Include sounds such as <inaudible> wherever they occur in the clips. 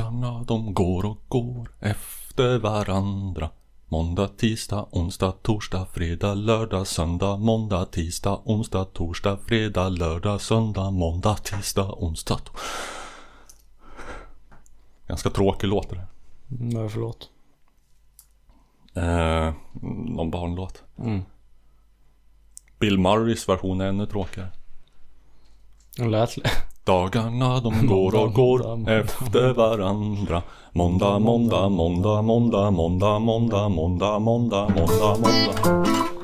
Dagarna de går och går efter varandra. Måndag, tisdag, onsdag, torsdag, fredag, lördag, söndag, måndag, tisdag, onsdag, torsdag, fredag, lördag, söndag, måndag, tisdag, onsdag. Ganska tråkig låt det där. Mm, Vad är för låt? Eh, någon barnlåt. Mm. Bill Murrays version är ännu tråkigare. Den lät Dagarna de <laughs> går och går efter varandra. Måndag, måndag, måndag, måndag, måndag, måndag, måndag, måndag, måndag, måndag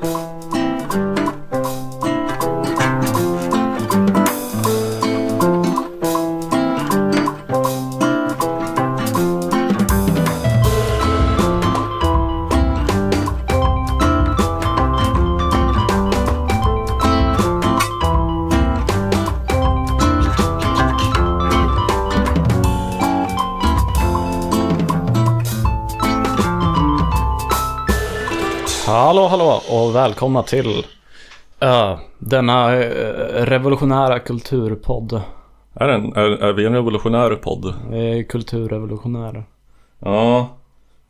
Hallå och välkomna till uh, denna uh, revolutionära kulturpodd. Är, en, är, är vi en revolutionär podd? Vi är kulturrevolutionärer. Ja,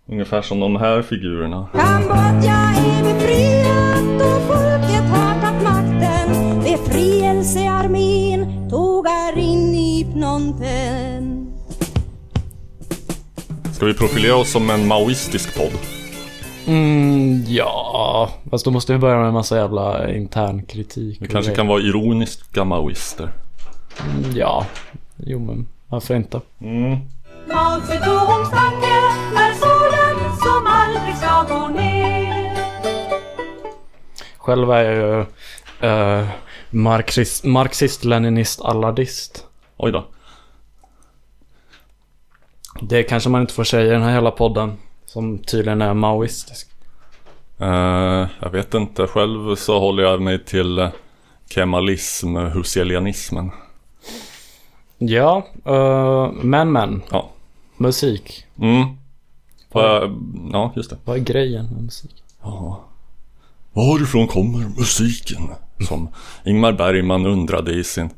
ungefär som de här figurerna Kambodja är befriat och folket har tagit makten. Befrielsearmén tog är in i Phnom Penh. Ska vi profilera oss som en maoistisk podd? Mm, ja, fast då måste vi börja med en massa jävla intern kritik. Vi kanske grejer. kan vara ironiska maoister Mm, Ja, jo men varför inte? mm. Mao Zedongs tanke är solen som aldrig ska gå ner. Själv är jag ju uh, marxist, marxist-leninist allardist. Oj då Det kanske man inte får säga i den här hela podden. Som tydligen är maoistisk. Eh, Jag vet inte, själv så håller jag mig till eh, kemalism, husserlianismen Ja, uh, men men. Ja Musik. Mm. Vad- Ja, just det. Vad är grejen med musik? Ja. Varifrån kommer musiken? Som Ingmar Bergman undrade i sin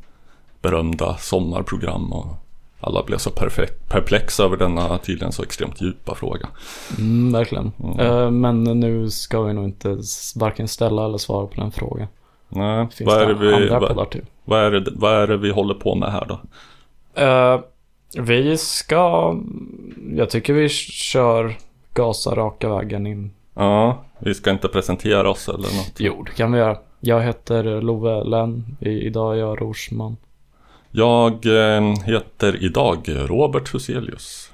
berömda sommarprogram och alla blev så perplexa över denna tydligen så extremt djupa fråga. Mm, verkligen. Eh, men nu ska vi nog inte varken ställa eller svara på den frågan. Nej, Finns vad är, det vi, vad, vad, är det, vad är det vi håller på med här då? Eh, vi ska... Jag tycker vi kör gasa raka vägen in. Ja, vi ska inte presentera oss eller något. Jo, det kan vi göra. Jag heter Love Lenn. Idag är jag rorsman. Jag eh, heter idag Robert Huselius.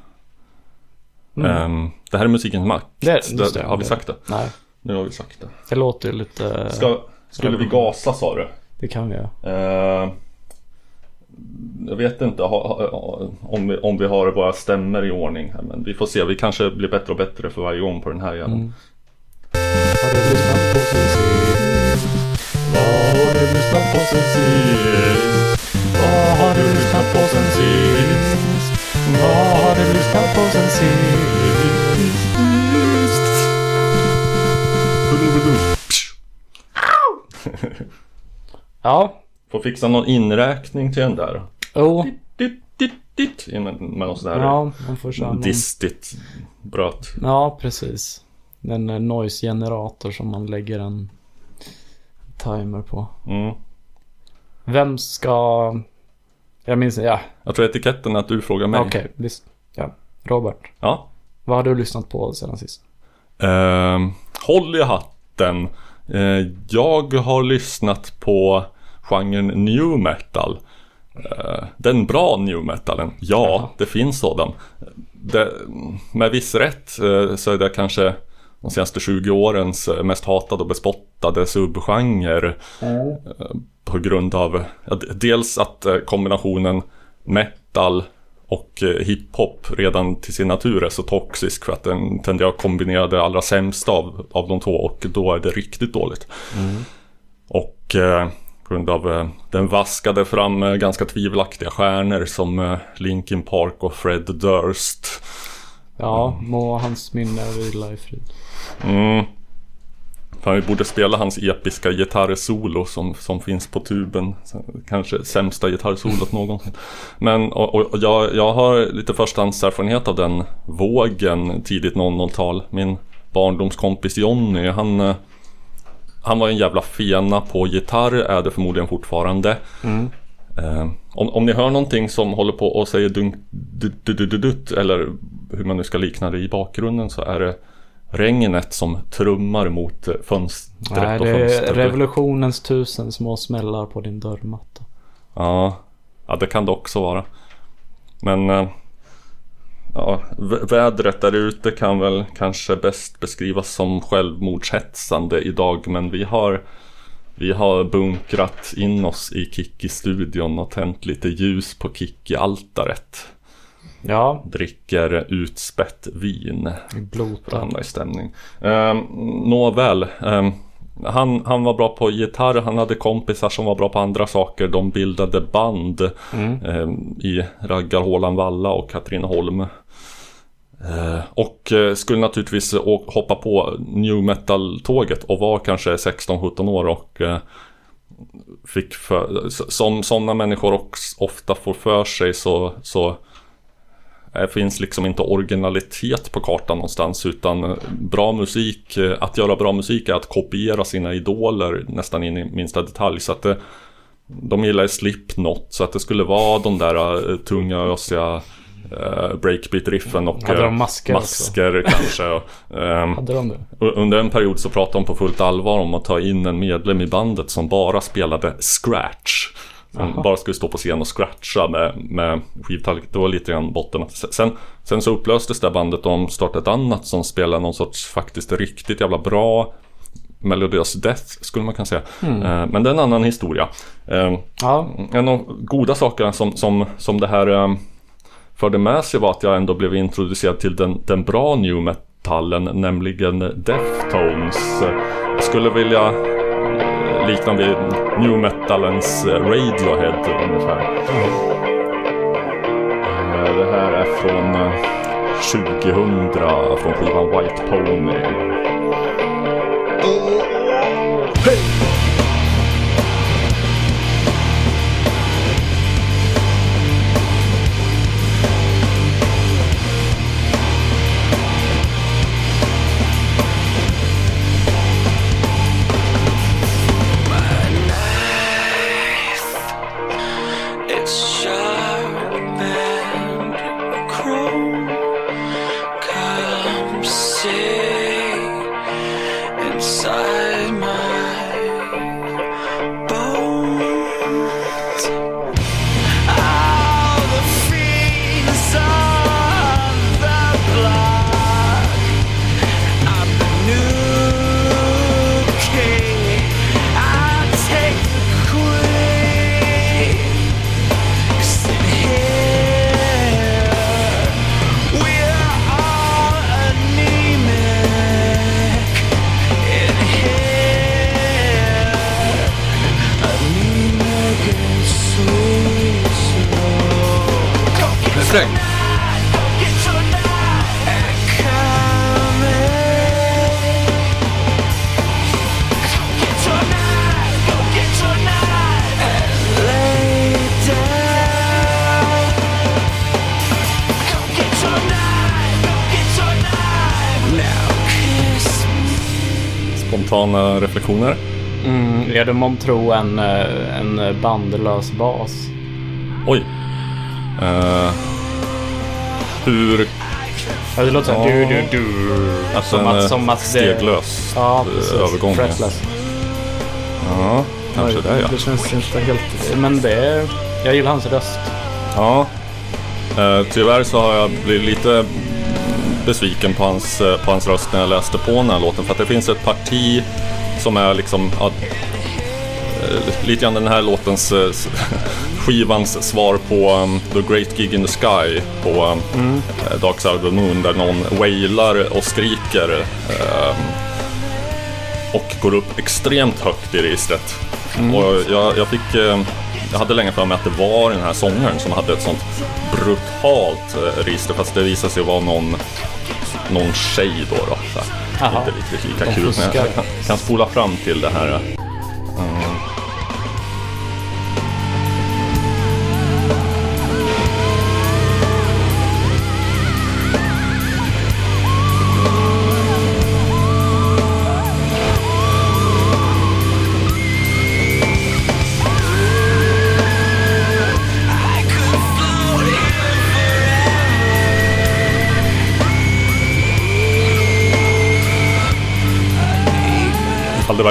Mm. Ehm, det här är Musikens makt. Det- just det, har vi det- sagt det? Nej, Nu har vi sagt det. det låter lite... Ska, skulle vi gasa sa du? Det kan vi göra. Eh, jag vet inte om, vi, om vi har våra stämmer i ordning här, men vi får se. Vi kanske blir bättre och bättre för varje gång på den här jäveln. Mm. Vad har du lyssnat på sen sist? Vad har du lyssnat på sen sist? Vad har du lyssnat på sen sist? <laughs> Ja, Får fixa någon inräkning till den där. jo, Ditt, ditt, ditt, med, någon sån där ja, man får köra distigt bröt. Ja, precis. En noise-generator som man lägger en timer på. Mm. Vem ska... Jag minns ja, Jag tror etiketten är att du frågar mig. okej, visst. Ja, Robert. Ja. Vad har du lyssnat på sedan sist? Ehm, håll i hatten. Eh, jag har lyssnat på genren new metal. Eh, den bra new metalen. Ja, Jaha. det finns sådan. Det, med viss rätt eh, så är det kanske de senaste 20 årens eh, mest hatade och bespottade subgenre. På grund av dels att eh, kombinationen metal och eh, hiphop redan till sin natur är så toxisk för att den tenderar att kombinera det allra sämsta av, av de två och då är det riktigt dåligt. Och eh, på grund av eh, den vaskade fram eh, ganska tvivelaktiga stjärnor som eh, Linkin Park och Fred Durst. Ja, må hans minne vila i frid. Mm. Fan, vi borde spela hans episka gitarrsolo som, som finns på tuben. Kanske sämsta gitarrsolot någonsin. Men och, och jag, jag har lite förstahandserfarenhet av den vågen tidigt 00-tal. Min barndomskompis Jonny, han, eh, han var en jävla fena på gitarr, är det förmodligen fortfarande. Eh, om, om ni hör någonting som håller på och säger dunk, du, du, du, du, dutt, eller hur man nu ska likna det i bakgrunden så är det regnet som trummar mot eh, fönstret Nej, och det är revolutionens tusen små smällar på din dörrmatta. Ja, ja, det kan det också vara. Men eh, ja, vä- vädret där ute kan väl kanske bäst beskrivas som självmordshetsande idag. Men vi har, vi har bunkrat in oss i Kikki-studion och tänt lite ljus på Kikki-altaret. Ja, Dricker utspätt vin för att blota. hamna i stämning. Um, Nåväl. ehm, han, han var bra på gitarr, han hade kompisar som var bra på andra saker. De bildade band ehm, i Raggarhålan Valla och Katrineholm. Eh, och eh, skulle naturligtvis eh, hoppa på new metal-tåget och var kanske 16-17 år och fick för, som sådana människor också ofta får för sig så, så det finns liksom inte originalitet på kartan någonstans utan bra musik, att göra bra musik är att kopiera sina idoler nästan in i minsta detalj. Så att det, de gillar ju Slipknot så att det skulle vara de där tunga ösiga eh, breakbeat-riffen och Hade de eh, masker också? masker kanske. Ehm, Hade de det? Under en period så pratade de på fullt allvar om att ta in en medlem i bandet som bara spelade scratch. Som bara skulle stå på scen och scratcha med, med skivtallrik. Det var lite grann botten. Sen, sen så upplöstes det bandet och de startade ett annat som spelade någon sorts faktiskt riktigt jävla bra melodiös death skulle man kunna säga. Eh, Men det är en annan historia. Eh, Ja, en av goda sakerna som, som, som det här eh, förde med sig var att jag ändå blev introducerad till den, den bra new metallen, nämligen Deftones. Jag skulle vilja eh, likna vid new metalens eh, Radiohead ungefär. Eh, det här är från 2000 från skivan White Pony. Hey! Du månntro en, eh, en bandlös bas? Oj. Eh, hur Ja, det låter såhär Ja. du, du, du. Alltså som, en att, eh, som att det... steglös Ja, eh, precis. övergång. ja. Fretless. Ja, kanske det ja. Det känns inte helt... Men det är... Jag gillar hans röst. ja. Eh, tyvärr så har jag blivit lite besviken på hans, på hans röst när jag läste på den här låten. För att det finns ett parti som är liksom ja, lite grann den här låtens eh, <laughs> skivans svar på um, The Great Gig in the Sky på um, eh, Dark Side of the Moon där någon wailar och skriker ehm, och går upp extremt högt i registret. Och jag, jag fick eh, jag hade länge för mig att det var den här sångaren som hade ett sånt brutalt eh, register fast det visade sig vara någon, någon tjej då. då. Inte riktigt lika kul. Men jag kan, kan spola fram till det här.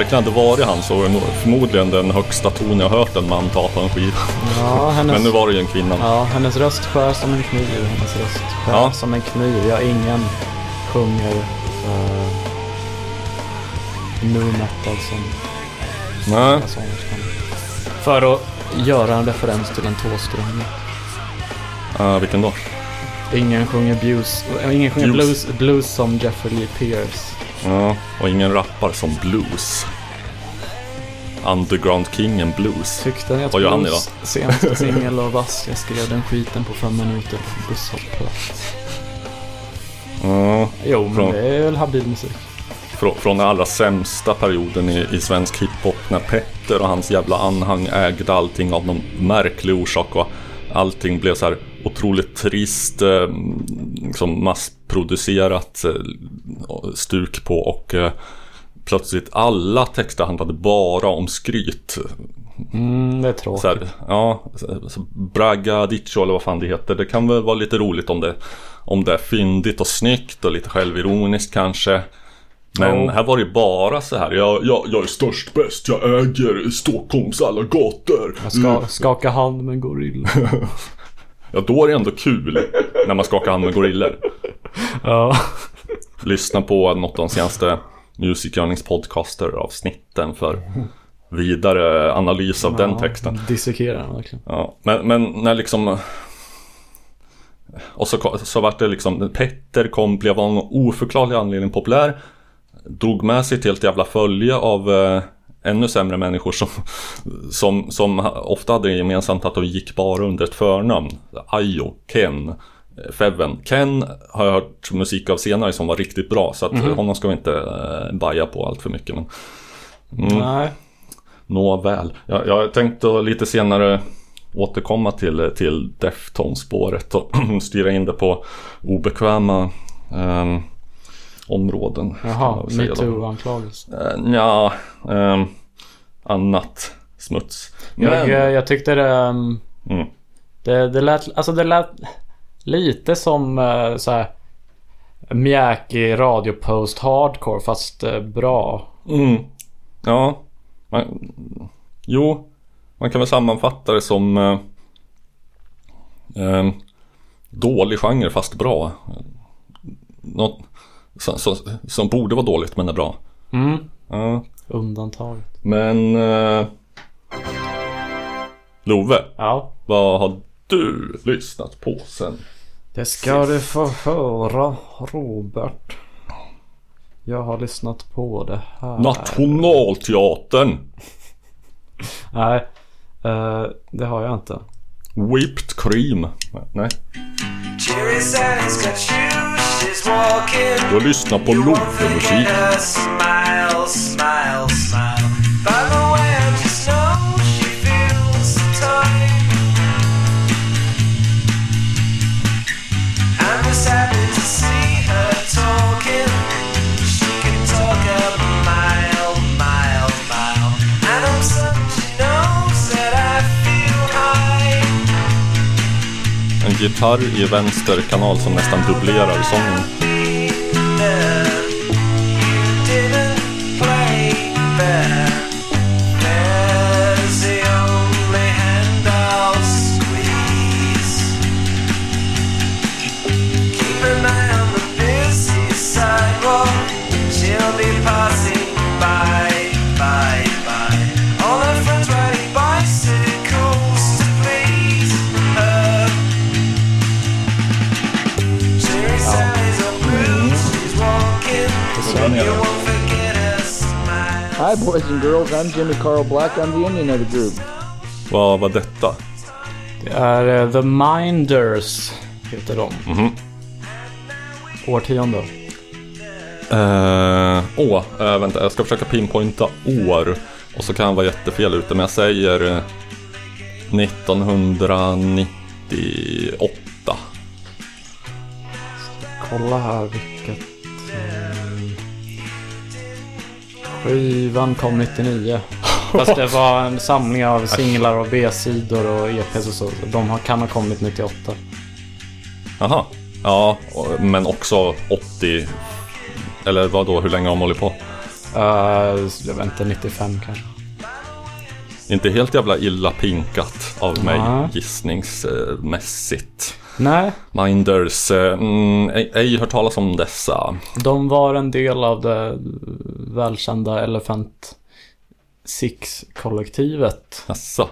Verkligen hade varit han så var det nog förmodligen den högsta ton jag hört en man ta på en skiva. Ja, hennes, Men nu var det ju en kvinna. ja, hennes röst skär som en kniv. Hennes röst skär Ja. som en kniv. Ja, ingen sjunger uh, nu metal som Nej. För att göra en referens till en tåströmning. Uh, vilken då? Ingen sjunger blues, äh, ingen sjunger Blues. blues, blues som Jeffrey Lee Pierce. Ja, och ingen rappar som blues. Underground-kingen blues. Tyckte ni att Vad gör han blues senaste singel var vass? Jag skrev den skiten på fem minuter på busshållplats. Ja, Jo, men Från- det är väl habil musik. frå- från den allra sämsta perioden i, i svensk hiphop när Petter och hans jävla anhang ägde allting av någon märklig orsak och allting blev så här otroligt trist, eh, liksom massproducerat eh, stuk på och eh, plötsligt alla texter handlade bara om skryt. Mm, det är tråkigt. Så här, ja, bragga dicho eller vad fan det heter. Det kan väl vara lite roligt om det, om det är fyndigt och snyggt och lite självironiskt kanske. Men Ja. här var det bara så här. Jag, jag, jag är störst, bäst, jag äger Stockholms alla gator. Jag ska skaka hand med en gorilla. <laughs> Ja, då är det ändå kul när man skakar hand med gorillor. ja. Lyssna på något av de senaste Music Yearnings podcaster avsnitten för vidare analys av den texten. Dissekerar den verkligen. Ja, men, men när liksom... Och så, så vart det liksom, Petter kom, blev av någon oförklarlig anledning populär. Drog med sig ett helt jävla följe av eh, ännu sämre människor som, som, som ofta hade gemensamt att de gick bara under ett förnamn. Ayo, Ken, Feven. Ken har jag hört musik av senare som var riktigt bra så att honom ska vi inte eh, baja på allt för mycket. Men, mm. Nej. Nåväl. Jag, jag tänkte lite senare återkomma till, till Deftones-spåret och <clears throat> styra in det på obekväma ehm, områden. Jaha, jag metoo-anklagelse. Eh, Nja, ehm, annat smuts. Jag, Men, eh, jag tyckte det, um, mm, det... Det lät, alltså det lät lite som uh, så här mjäkig radiopost hardcore fast eh, bra. mm, ja, man, jo, man kan väl sammanfatta det som eh, ehm, dålig genre fast bra. Något som, som, som borde vara dåligt men är bra. Mm. Ja, Undantaget. men eh, Love, Ja. vad har du lyssnat på sen? Det ska du få höra Robert. Jag har lyssnat på det här. Nationalteatern! <laughs> Nej, eh, det har jag inte. Whipped cream. Nej, har lyssnat på You gitarr i vänster kanal som nästan dubblerar sången. Hi, boys and girls. I'm Jimmy Carl Black. I'm the Indian of the group. Vad var detta? Det är eh, The Minders, heter de. Mhm. Årtionde. Eh, åh, eh, vänta, jag ska försöka pinpointa år. Och så kan jag vara jättefel ute, men jag säger eh, 1998. Kolla här Skivan kom 99. Fast det var en samling av singlar och B-sidor och EPs och så. De har- kan ha kommit 98. Jaha. Ja, men också 80. Eller vad då? hur länge har de hållit på? Uh, jag vet inte, 95 kanske. Inte helt jävla illa pinkat av mig Nej. gissningsmässigt. Nej, Minders, eh, mm, ej, ej hört talas om dessa. de var en del av det välkända Elephant Six-kollektivet. Jaså?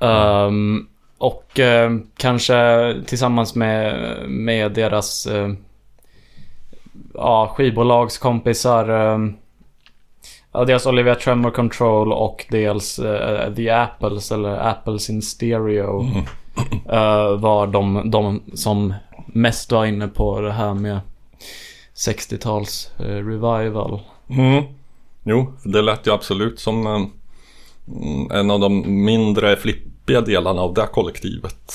Ehm, och eh, kanske tillsammans med, med deras uh, ja, skivbolagskompisar. Um, ja, dels Olivia Tremor Control och dels The Apples eller Apples in Stereo. Eh, var de, de som mest var inne på det här med 60-tals eh, revival. Mm. Jo, det lät ju absolut som mm, en av de mindre flippiga delarna av det kollektivet.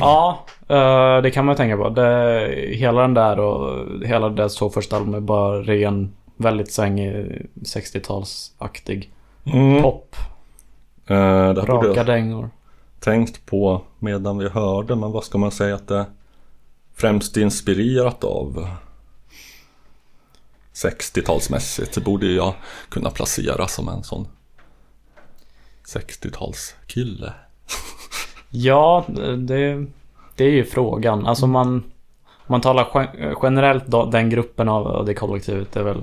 Ja, eh, det kan man tänka på. Det, hela den där och hela deras två första album är bara ren, väldigt svängig 60-talsaktig Mm. pop. Borde Raka dängor. Tänkt på medan vi hörde, men vad ska man säga att det är främst inspirerat av 60-talsmässigt. Det borde jag kunna placera som en sån 60-talskille. Ja, det, det är ju frågan. Alltså man, man talar gen- generellt då, den gruppen av av det kollektivet. Det är väl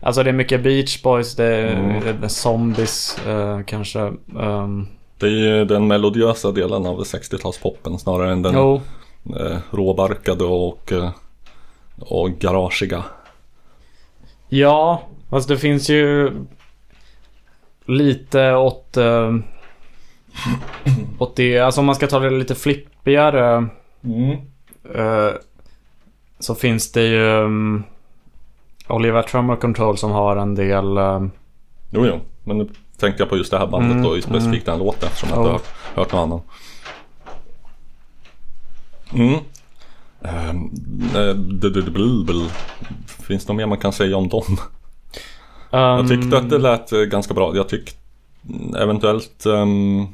Alltså det är mycket Beach Boys, det är, Mm. det är Zombies eh, kanske. Um, Det är ju den melodiösa delen av 60-talspoppen snarare än den jo, eh, råbarkade och, eh, och garagiga. Ja, fast det finns ju lite åt... eh, åt det, alltså om man ska ta det lite flippigare. eh, så finns det ju um, Oliver Trummer Control som har en del... Jo, jo. Men tänkte jag på just det här bandet Mm, och specifikt den låten eftersom jag Ja. inte har hört någon annan. Mm. Ehm, eh. Finns det något mer man kan säga om dem? Jag um, tyckte att det lät eh, ganska bra. Jag tyckte eventuellt ehm,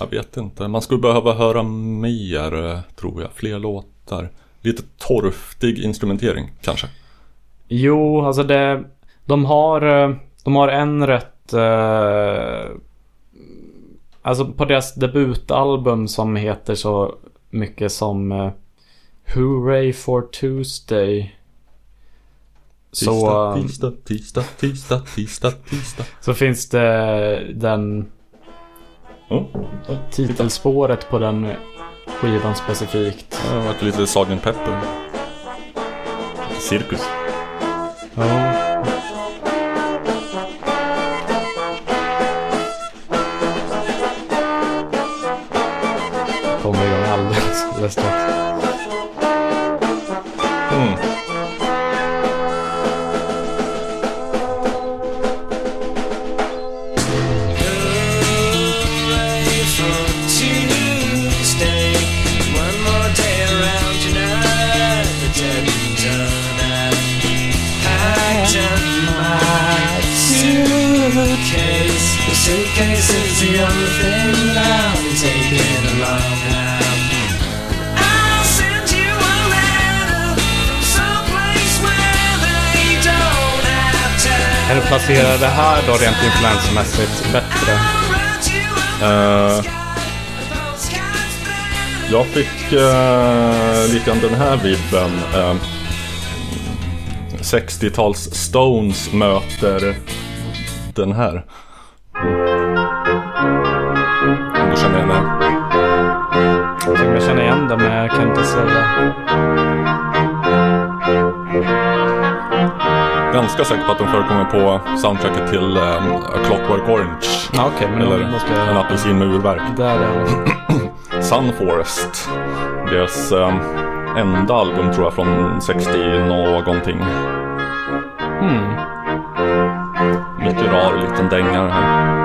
Jag vet inte. Man skulle behöva höra mer tror jag. Fler låtar. Lite torftig instrumentering kanske. Jo, alltså det... De har, eh, de har en rätt... eh, alltså på deras debutalbum som heter så mycket som uh, Hooray for Tuesday. Så, Tisdag, eh, tisdag, tisdag, tisdag, tisdag, tisdag. så finns det den Oh, oj. titelspåret på den skivan specifikt. Det har varit lite Sgt. Pepper. Cirkus. Ja. Alldeles alldeles strax. Mm. Hooray for Tuesday. One more day around tonight. The dead Kan du placera det här då rent influensmässigt bättre? Eh, jag fick uh, lite grann den här vibben. eh, 60-tals Stones möter den här. Om du känner igen den. Jag tycker jag känner igen det men jag kan inte säga. Ganska säker på att den förekommer på soundtracket till um, A Clockwork Orange. Ja, Okej, men Eller måste En apelsin med urverk. Där är. <clears throat> Sun Forest. Deras um, enda album tror jag från 60 någonting. Hmm. Mycket rar liten dänga här.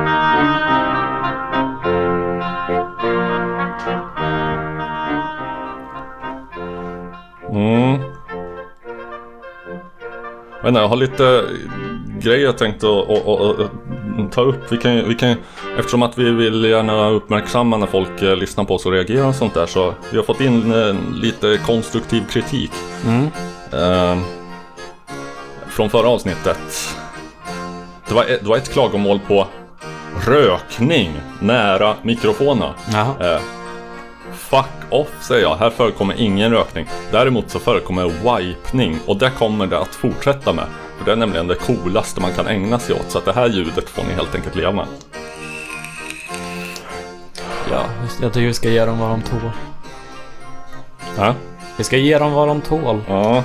Men jag har lite grejer jag tänkte att, ta upp. Vi kan, vi kan, eftersom att vi vill gärna uppmärksamma när folk eh, lyssnar på oss och reagerar och sånt där så vi har fått in eh, lite konstruktiv kritik. Mm. Eh, från förra avsnittet. Det var, ett, det var ett klagomål på rökning nära mikrofonerna. Fuck off säger jag, här förekommer ingen rökning. Däremot så förekommer wipning och det kommer det att fortsätta med. För det är nämligen det coolaste man kan ägna sig åt. Så att det här ljudet får ni helt enkelt leva med. Ja, jag tycker vi ska ge dem vad de tål. Ja. Vi ska ge dem vad de tål. Ja.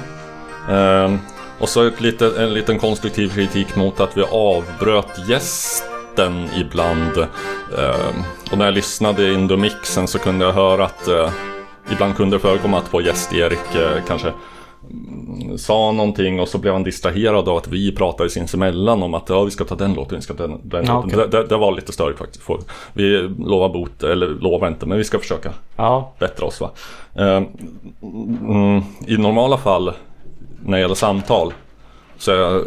Ehm, och så ett litet, en liten konstruktiv kritik mot att vi avbröt gästen ibland. Ehm, och när jag lyssnade in the mixen så kunde jag höra att eh, ibland kunde det förekomma att vår gäst Erik eh, kanske mm, sa någonting och så blev han distraherad av att vi pratade sinsemellan om att ja, vi ska ta den låten, vi ska ta den, den Ja, låten. okej. Det, det, det var lite störigt faktiskt. Vi lovar bot, eller lovar inte, men vi ska försöka Ja. bättra oss va. Eh, mm, I normala fall när det gäller samtal så är jag är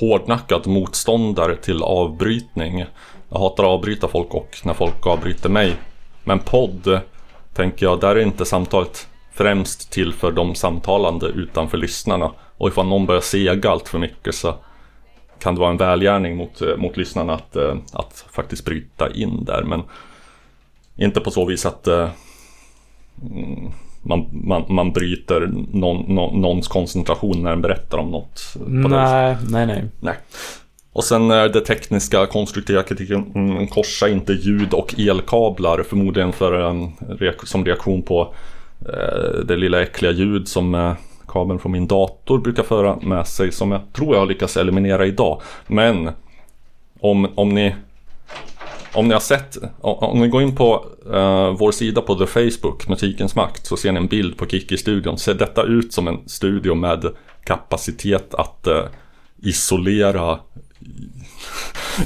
hårdnackat motståndare till avbrytning. Jag hatar att avbryta folk och när folk avbryter mig. Men podd tänker jag, där är inte samtalet främst till för de samtalande utan för lyssnarna. Och ifall någon börjar sega allt för mycket så kan det vara en välgärning mot, eh, mot lyssnarna att, eh, att faktiskt bryta in där. Men inte på så vis att eh, mm, man, man, man bryter någon, någon, någons koncentration när den berättar om något. Nej, nej, nej. Nej. Och sen är det tekniska konstruktiva kritiken, mm, korsa inte ljud och elkablar förmodligen för en, som reaktion på eh, det lilla äckliga ljud som eh, kabeln från min dator brukar föra med sig som jag tror jag har lyckats eliminera idag. Men om, om ni om ni har sett, om, ni går in på eh, vår sida på The Facebook, Musikens Makt, så ser ni en bild på Kikki-studion. Ser detta ut som en studio med kapacitet att eh, isolera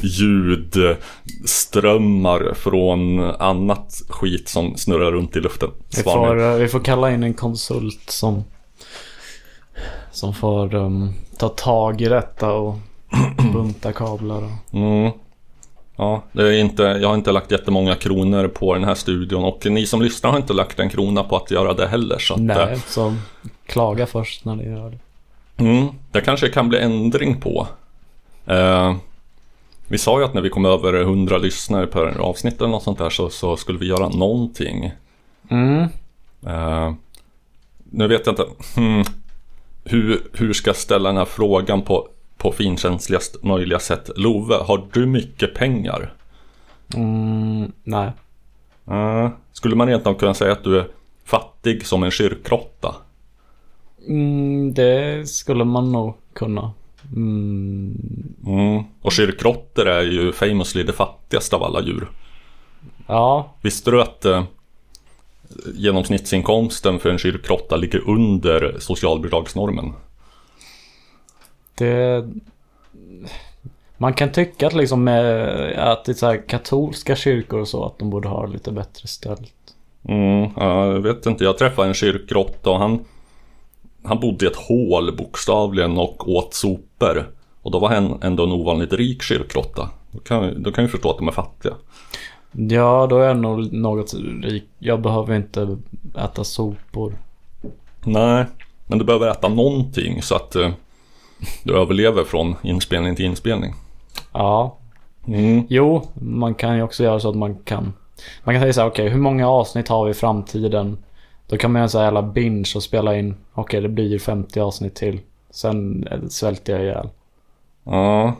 ljudströmmar från annat skit som snurrar runt i luften? Vi får, vi får kalla in en konsult som som får um, ta tag i detta och <clears throat> bunta kablar. Och... Mm. Ja, det är inte, jag har inte lagt jättemånga kronor på den här studion och ni som lyssnar har inte lagt en krona på att göra det heller. Så att, eh, Nej, så klaga först när ni gör det. Mm, det kanske kan bli ändring på. Eh, vi sa ju att när vi kom över 100 lyssnare per avsnitt eller något sånt där så, så skulle vi göra någonting. Mm. Eh, nu vet jag inte hmm, hur, hur ska jag ställa den här frågan på, på finkänsligast möjliga sätt. Love, har du mycket pengar? Mm, nej. Eh, skulle man egentligen kunna säga att du är fattig som en kyrkråtta? Mm, det skulle man nog kunna. Mm, Mm. Och kyrkråttor är ju famously det fattigaste av alla djur. ja, Visste du att eh, genomsnittsinkomsten för en kyrkråtta ligger under socialbidragsnormen? Det... Man kan tycka att liksom med, att det är katolska kyrkor och så att de borde ha lite bättre ställt. Mm, ja, jag vet inte, jag träffade en kyrkråtta och han, han bodde i ett hål bokstavligen och åt sopor. Och då var han ändå en ovanligt rik kyrkråtta. Då kan, då kan vi förstå att de är fattiga. Ja, då är jag nog något rik. Jag behöver inte äta sopor. Nej, men du behöver äta någonting så att eh, du överlever från inspelning till inspelning. Ja, Mm. jo, man kan ju också göra så att man kan. Man kan säga så här, okej, hur många avsnitt har vi i framtiden? Då kan man göra så här jävla binge och spela in, okej, det blir 50 avsnitt till. Sen eh, svälter jag ihjäl. Ja,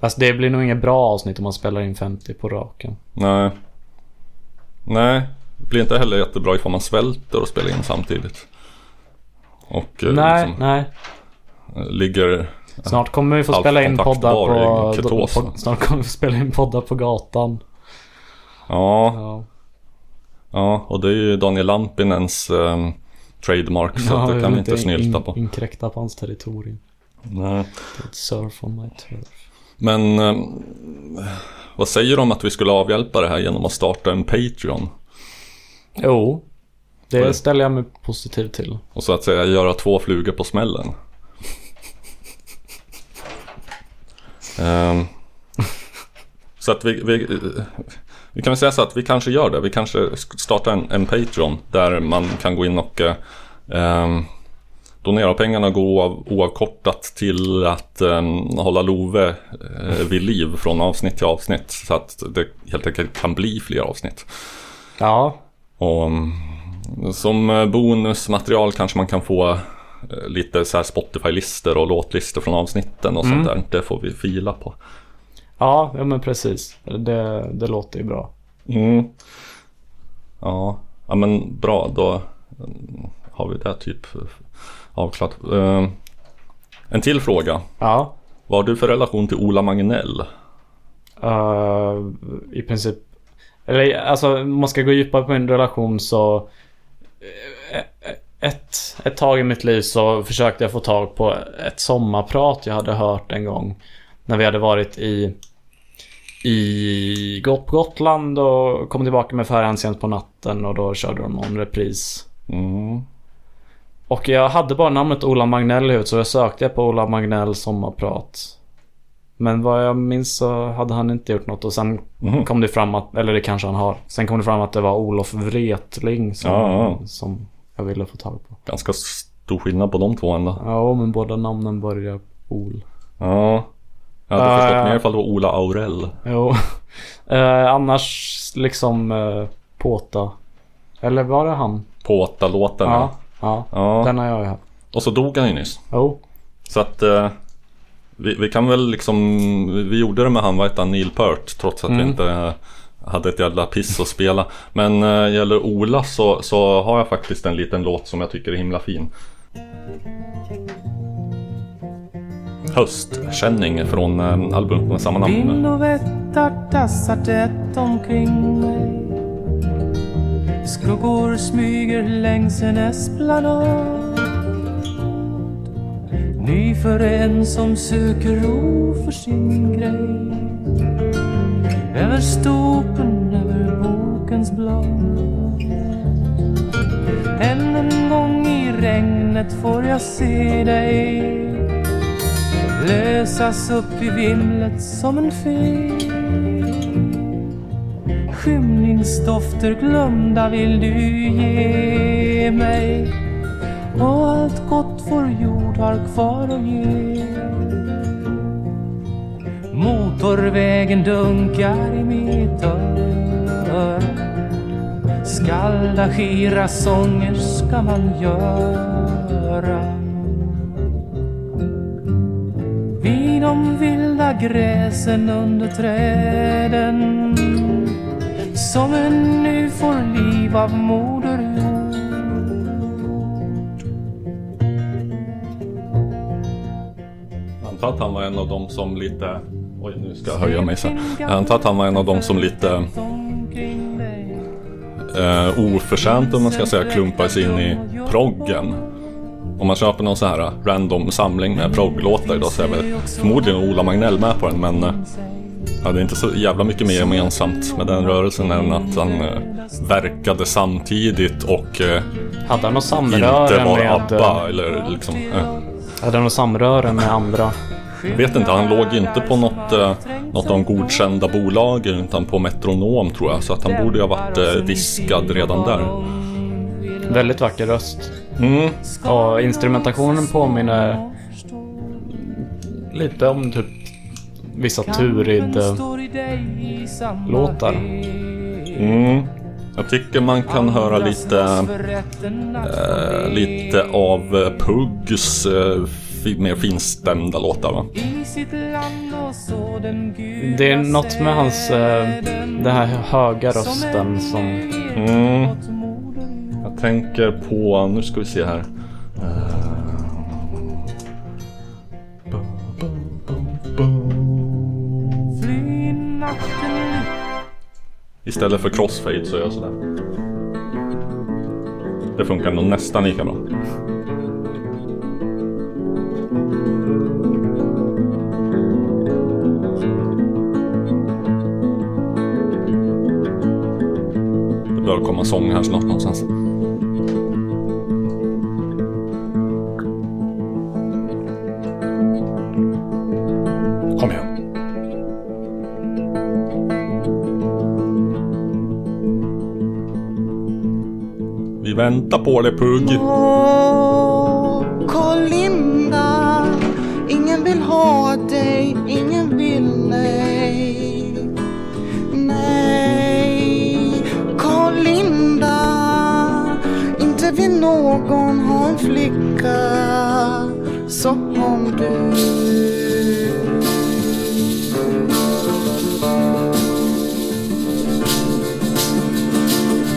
Fast det blir nog inget bra avsnitt om man spelar in 50 på raken. nej. Nej, det blir inte heller jättebra ifall man svälter och spelar in samtidigt. Och eh, nej, liksom, nej. Ligger... Snart kommer vi få spela in poddar på, på... Snart kommer vi få spela in poddar på gatan. Ja, Ja, ja, och det är ju Daniel Lampinens ehm, trademark så att jag det kan vi inte snylta på. inkräkta på hans territorium. Nej. Surf on my turf. Men ehm, vad säger du om att vi skulle avhjälpa det här genom att starta en Patreon? Jo, det ställer jag mig positiv till. Och så att säga göra två flugor på smällen. Ehm, <laughs> så att vi, vi, vi kan väl säga så att vi kanske gör det. Vi kanske sk- startar en, en Patreon där man kan gå in och ehm, donera pengarna och gå oav, oavkortat till att ehm, hålla Love eh, vid liv från avsnitt till avsnitt. Så att det helt enkelt kan bli fler avsnitt. Ja, Och mm, som eh, bonusmaterial kanske man kan få lite så här Spotify-listor och låtlistor från avsnitten och sånt där. Det får vi fila på. ja, ja men precis. Det, det låter ju bra. Mm. Ja. ja, men bra då mm, har vi det typ eh, avklarat. Eh, En till fråga. Ja, Vad har du för relation till Ola Magnell? eh, i princip. Eller alltså, om man ska gå djupare på en relation så. Ett, ett tag i mitt liv så försökte jag få tag på ett sommarprat jag hade hört en gång. När vi hade varit i i Got Gotland och kom tillbaka med färjan sent på natten och då körde de någon repris. Mm. Och jag hade bara namnet Ola Magnell i huvudet så jag sökte på Ola Magnell sommarprat. Men vad jag minns så hade han inte gjort något och sen Mhm. kom det fram att, eller det kanske han har. Sen kom det fram att det var Olof Wretling som, Ja, ja. som jag ville få tag på. Ganska stor skillnad på de två ändå. Ja, men båda namnen börjar på Ol. Ja. Jag hade Eh. förstått mer ifall det var Ola Aurell. Jo. <laughs> eh, annars liksom eh, Påta. Eller var det han? Påta-låten. Ja. Ja, ja. den har jag ju haft. Och så dog han ju nyss. Jo. Så att eh, vi, vi kan väl liksom, vi gjorde det med han, vad heter han, Neil Peart trots att vi Mm. inte eh, hade ett jävla piss att spela. Men äh, gäller Ola så, så har jag faktiskt en liten låt som jag tycker är himla fin. Höstkänning från äh, albumet med samma namn. Vind och vättar tassar tätt omkring mig Skuggor smyger längs en esplanad Ny för en som söker ro för sin grej över stopen, över bokens blad Än en gång i regnet får jag se dig lösas upp i vimlet som en fe. Skymningsdofter glömda vill du ge mig. Och allt gott vår jord har kvar att ge. Motorvägen dunkar i mitt öra. Skalla skira sånger ska man göra. Vid de vilda gräsen under träden. Som en nu får liv av moder jord. Jag antar att han var en av dem som lite, oj nu ska jag höja mig så. Jag antar att han var en av dem som lite eh, oförtjänt om man ska säga klumpades in i proggen. Om man köper någon så här random samling med progglåtar idag så är väl förmodligen Ola Magnell med på den men eh, ja, det är inte så jävla mycket mer gemensamt med den rörelsen än att han eh, verkade samtidigt och eh, Hade han något inte samröre var med... ABBA eller liksom eh, Hade han något samröre med andra? Jag vet inte, han låg inte på något, eh, något av de godkända bolagen utan på Metronom tror jag. Så att han borde ha varit eh, viskad redan där. Väldigt vacker röst. Mm. Och instrumentationen påminner lite om typ vissa Turid-låtar. Mm. Jag tycker man kan höra lite, eh, lite av eh, Puggs eh, fi- mer finstämda låtar va? Det är något med hans, eh, den här höga rösten som... Mm. Jag tänker på, nu ska vi se här. Eh. Istället för crossfade så gör jag sådär. Det funkar nog nästan lika bra. Sång här snart någonstans. Kom igen. Vi väntar på dig Pugg.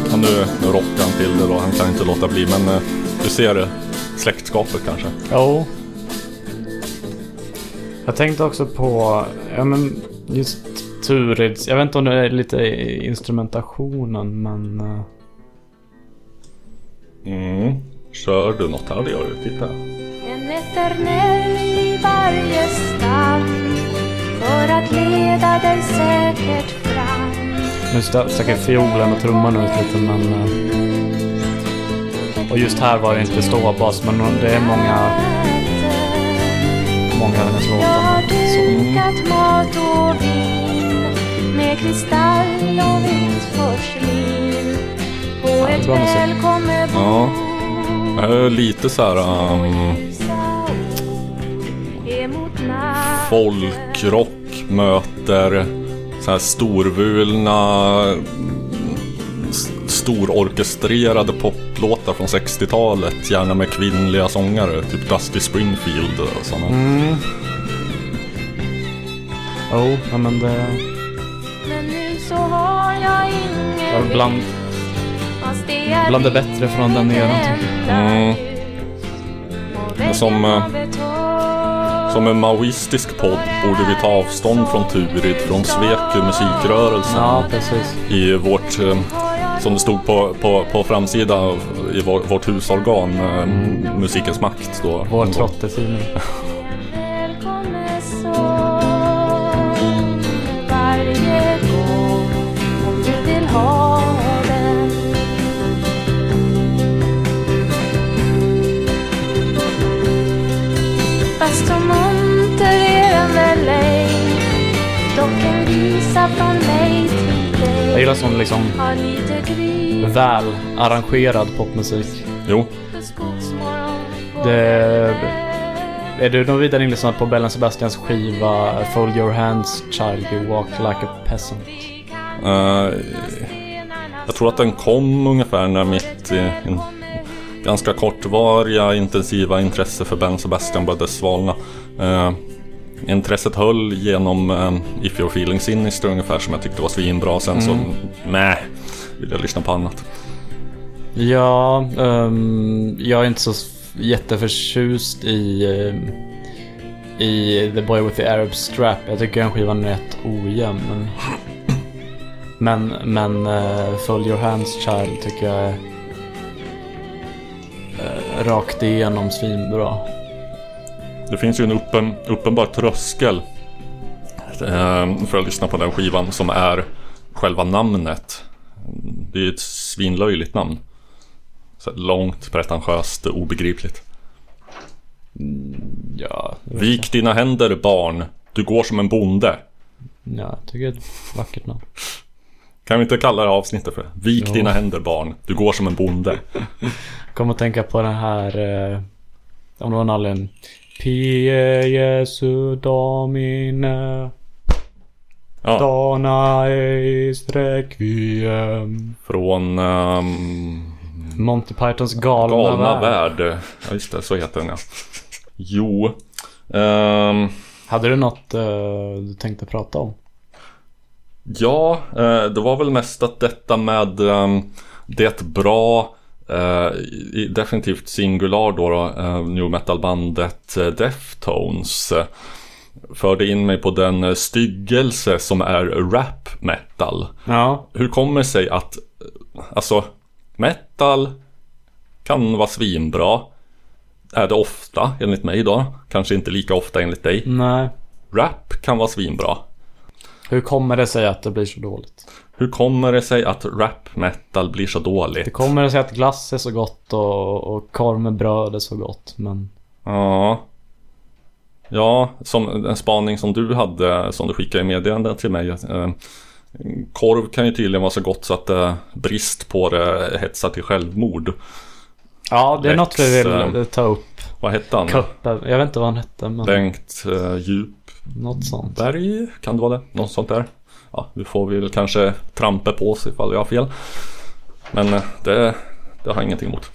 Ja, nu, nu rockar han till det då. Han kan inte låta bli. Men eh, du ser det. Släktskapet kanske. Jo. Jag tänkte också på, ja men just Turids, jag vet inte om det är lite instrumentationen men... eh, Mm. Kör du något här? Det gör du. Titta. En eternell i varje stam för att leda dig säkert fram. Nu sta- stack jag fiolen och trumman ut lite men... eh, Och just här var det inte ståbas men det är många, många av hennes Jag låtar. dukat mat och vin med kristall och vitt porslin på Ja, ett välkommet Ja. Det här är lite så här um, folkrock möter så här storvulna stororkestrerade poplåtar från 60-talet. Gärna med kvinnliga sångare. Typ Dusty Springfield och sådana. mm. Jo, ja, men det... Men nu så har jag Ja, ingen bland, fast det är bland det bättre från den eran tycker jag. Mm. Mm. Som, eh, Som en maoistisk podd borde vi ta avstånd från Turid, från Sveku musikrörelsen. Ja, precis. I vårt, eh, som det stod på, på, på framsida i vår, vårt husorgan, eh, Musikens makt. Då. Vår trottetidning. Gillar sån liksom väl arrangerad popmusik. Jo, Det... Är du någon vidare inlyssnad på Bellen Sebastians skiva Fold Your Hands Child You Walk Like a Peasant? eh, jag tror att den kom ungefär när mitt eh, in, ganska kortvariga intensiva intresse för Ben Sebastian började svalna. Eh, intresset höll genom eh, If You're Feeling Sinister ungefär som jag tyckte var svinbra. Sen så, nej, vill jag lyssna på annat. Ja, ehm, jag är inte så jätteförtjust i, ehm, i The Boy with the Arab Strap. Jag tycker den skivan är rätt ojämn. Men, men, men uh, Fold Your Hands Child tycker jag är uh, rakt igenom svinbra. Det finns ju en uppen, uppenbar tröskel eh, för att lyssna på den skivan som är själva namnet. Det är ju ett svinlöjligt namn. Så långt, pretentiöst, obegripligt. Ja, Vik dina händer barn, du går som en bonde. ja, jag tycker det är ett vackert namn. Kan vi inte kalla det här avsnittet för Vik Jo. dina händer barn, du går som en bonde. <laughs> Kom att tänka på den här, eh, om en anledning. Pie Jesu Domine Ja, Dana eis requiem från ehm, Monty Pythons galna, Galna värld. värld. Ja just det, så heter den ja. Jo. ehm, Hade du något eh, du tänkte prata om? Ja, eh, det var väl mest att detta med ehm, det bra, eh, definitivt singular då, då eh, new metal-bandet eh, Deftones. förde in mig på den styggelse som är rap metal. Ja. Hur kommer det sig att, alltså, metal kan vara svinbra. Är det ofta enligt mig då? Kanske inte lika ofta enligt dig. Nej. Rap kan vara svinbra. Hur kommer det sig att det blir så dåligt? Hur kommer det sig att rap metal blir så Det dåligt? kommer det sig att glass är så gott och, och korv med bröd är så gott, men... Ja. Ja, som en spaning som du hade, som du skickade i meddelande till mig. Eh, korv kan ju tydligen vara så gott så att eh, brist på det hetsar till självmord. Ja, det är Lex, något vi vill eh, ta upp. Vad hette han? Kuppen. Jag vet inte vad han hette, men Bengt eh, något sånt. Djupberg? Kan det vara det? Något sånt där. Ja, du får väl kanske trampa på sig ifall jag har fel. Men eh, det, det har jag ingenting emot.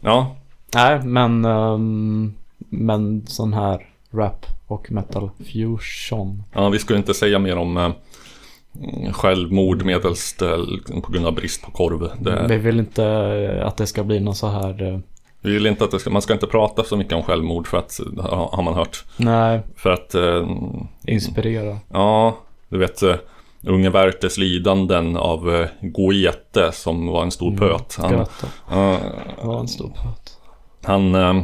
Ja, Nej, men... ehm, men sån här rap och metal fusion. Ja, vi skulle inte säga mer om eh, självmord medelst på grund av brist på korv. Det, Vi vill inte eh, att det ska bli någon så här... eh, vi vill inte att ska, man ska inte prata så mycket om självmord för att, det har man hört. Nej, För att, eh, inspirera. ja, du vet, eh, Unge Werthers lidanden av eh, Goethe som var en stor pöt. Han, ja, var en stor pöt. han, eh,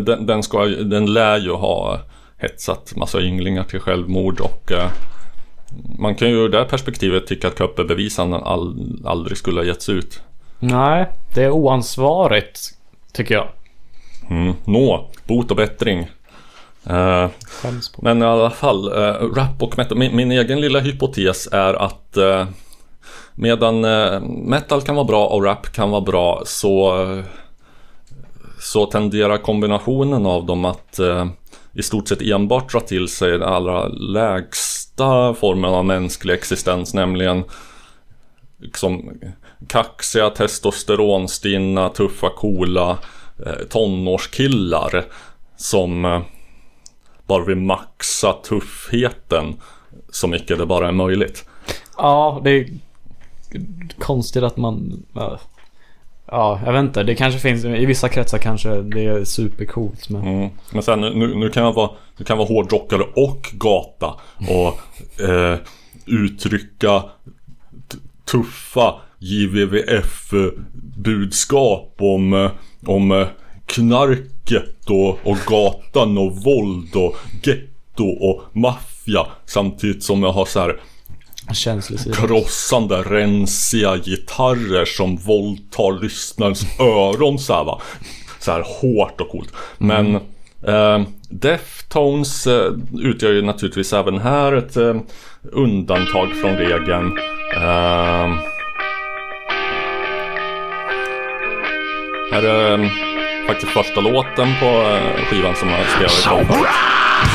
den, den, ska, den lär ju ha hetsat massa ynglingar till självmord och eh, man kan ju ur det perspektivet tycka att Köppebevisaren all, aldrig skulle ha getts ut. Nej, det är oansvarigt. Tycker jag. Mm. Nå, bot och bättring. På. men i alla fall, eh, rap och metal. Min, min egen lilla hypotes är att eh, medan metal kan vara bra och rap kan vara bra så, så tenderar kombinationen av dem att i stort sett enbart dra till sig den allra lägsta formen av mänsklig existens, nämligen liksom kaxiga, testosteronstinna, tuffa, coola eh, tonårskillar som eh, bara vill maxa tuffheten så mycket det bara är möjligt. Ja, det är konstigt att man... ja. Ja, jag vet inte. Det kanske finns, i vissa kretsar kanske det är supercoolt men... Mm. Men sen nu, nu kan jag vara, nu kan jag vara hårdrockare och gata och eh, uttrycka tuffa JVVF-budskap om, eh, om eh, knarket och, och gatan och våld och getto och maffia samtidigt som jag har så här krossande, rensiga gitarrer som våldtar lyssnarens öron så här va. Så här hårt och coolt. Men eh, Deftones eh, utgör ju naturligtvis även här ett eh, undantag från regeln. Här är faktiskt första låten på eh, skivan som jag spelar i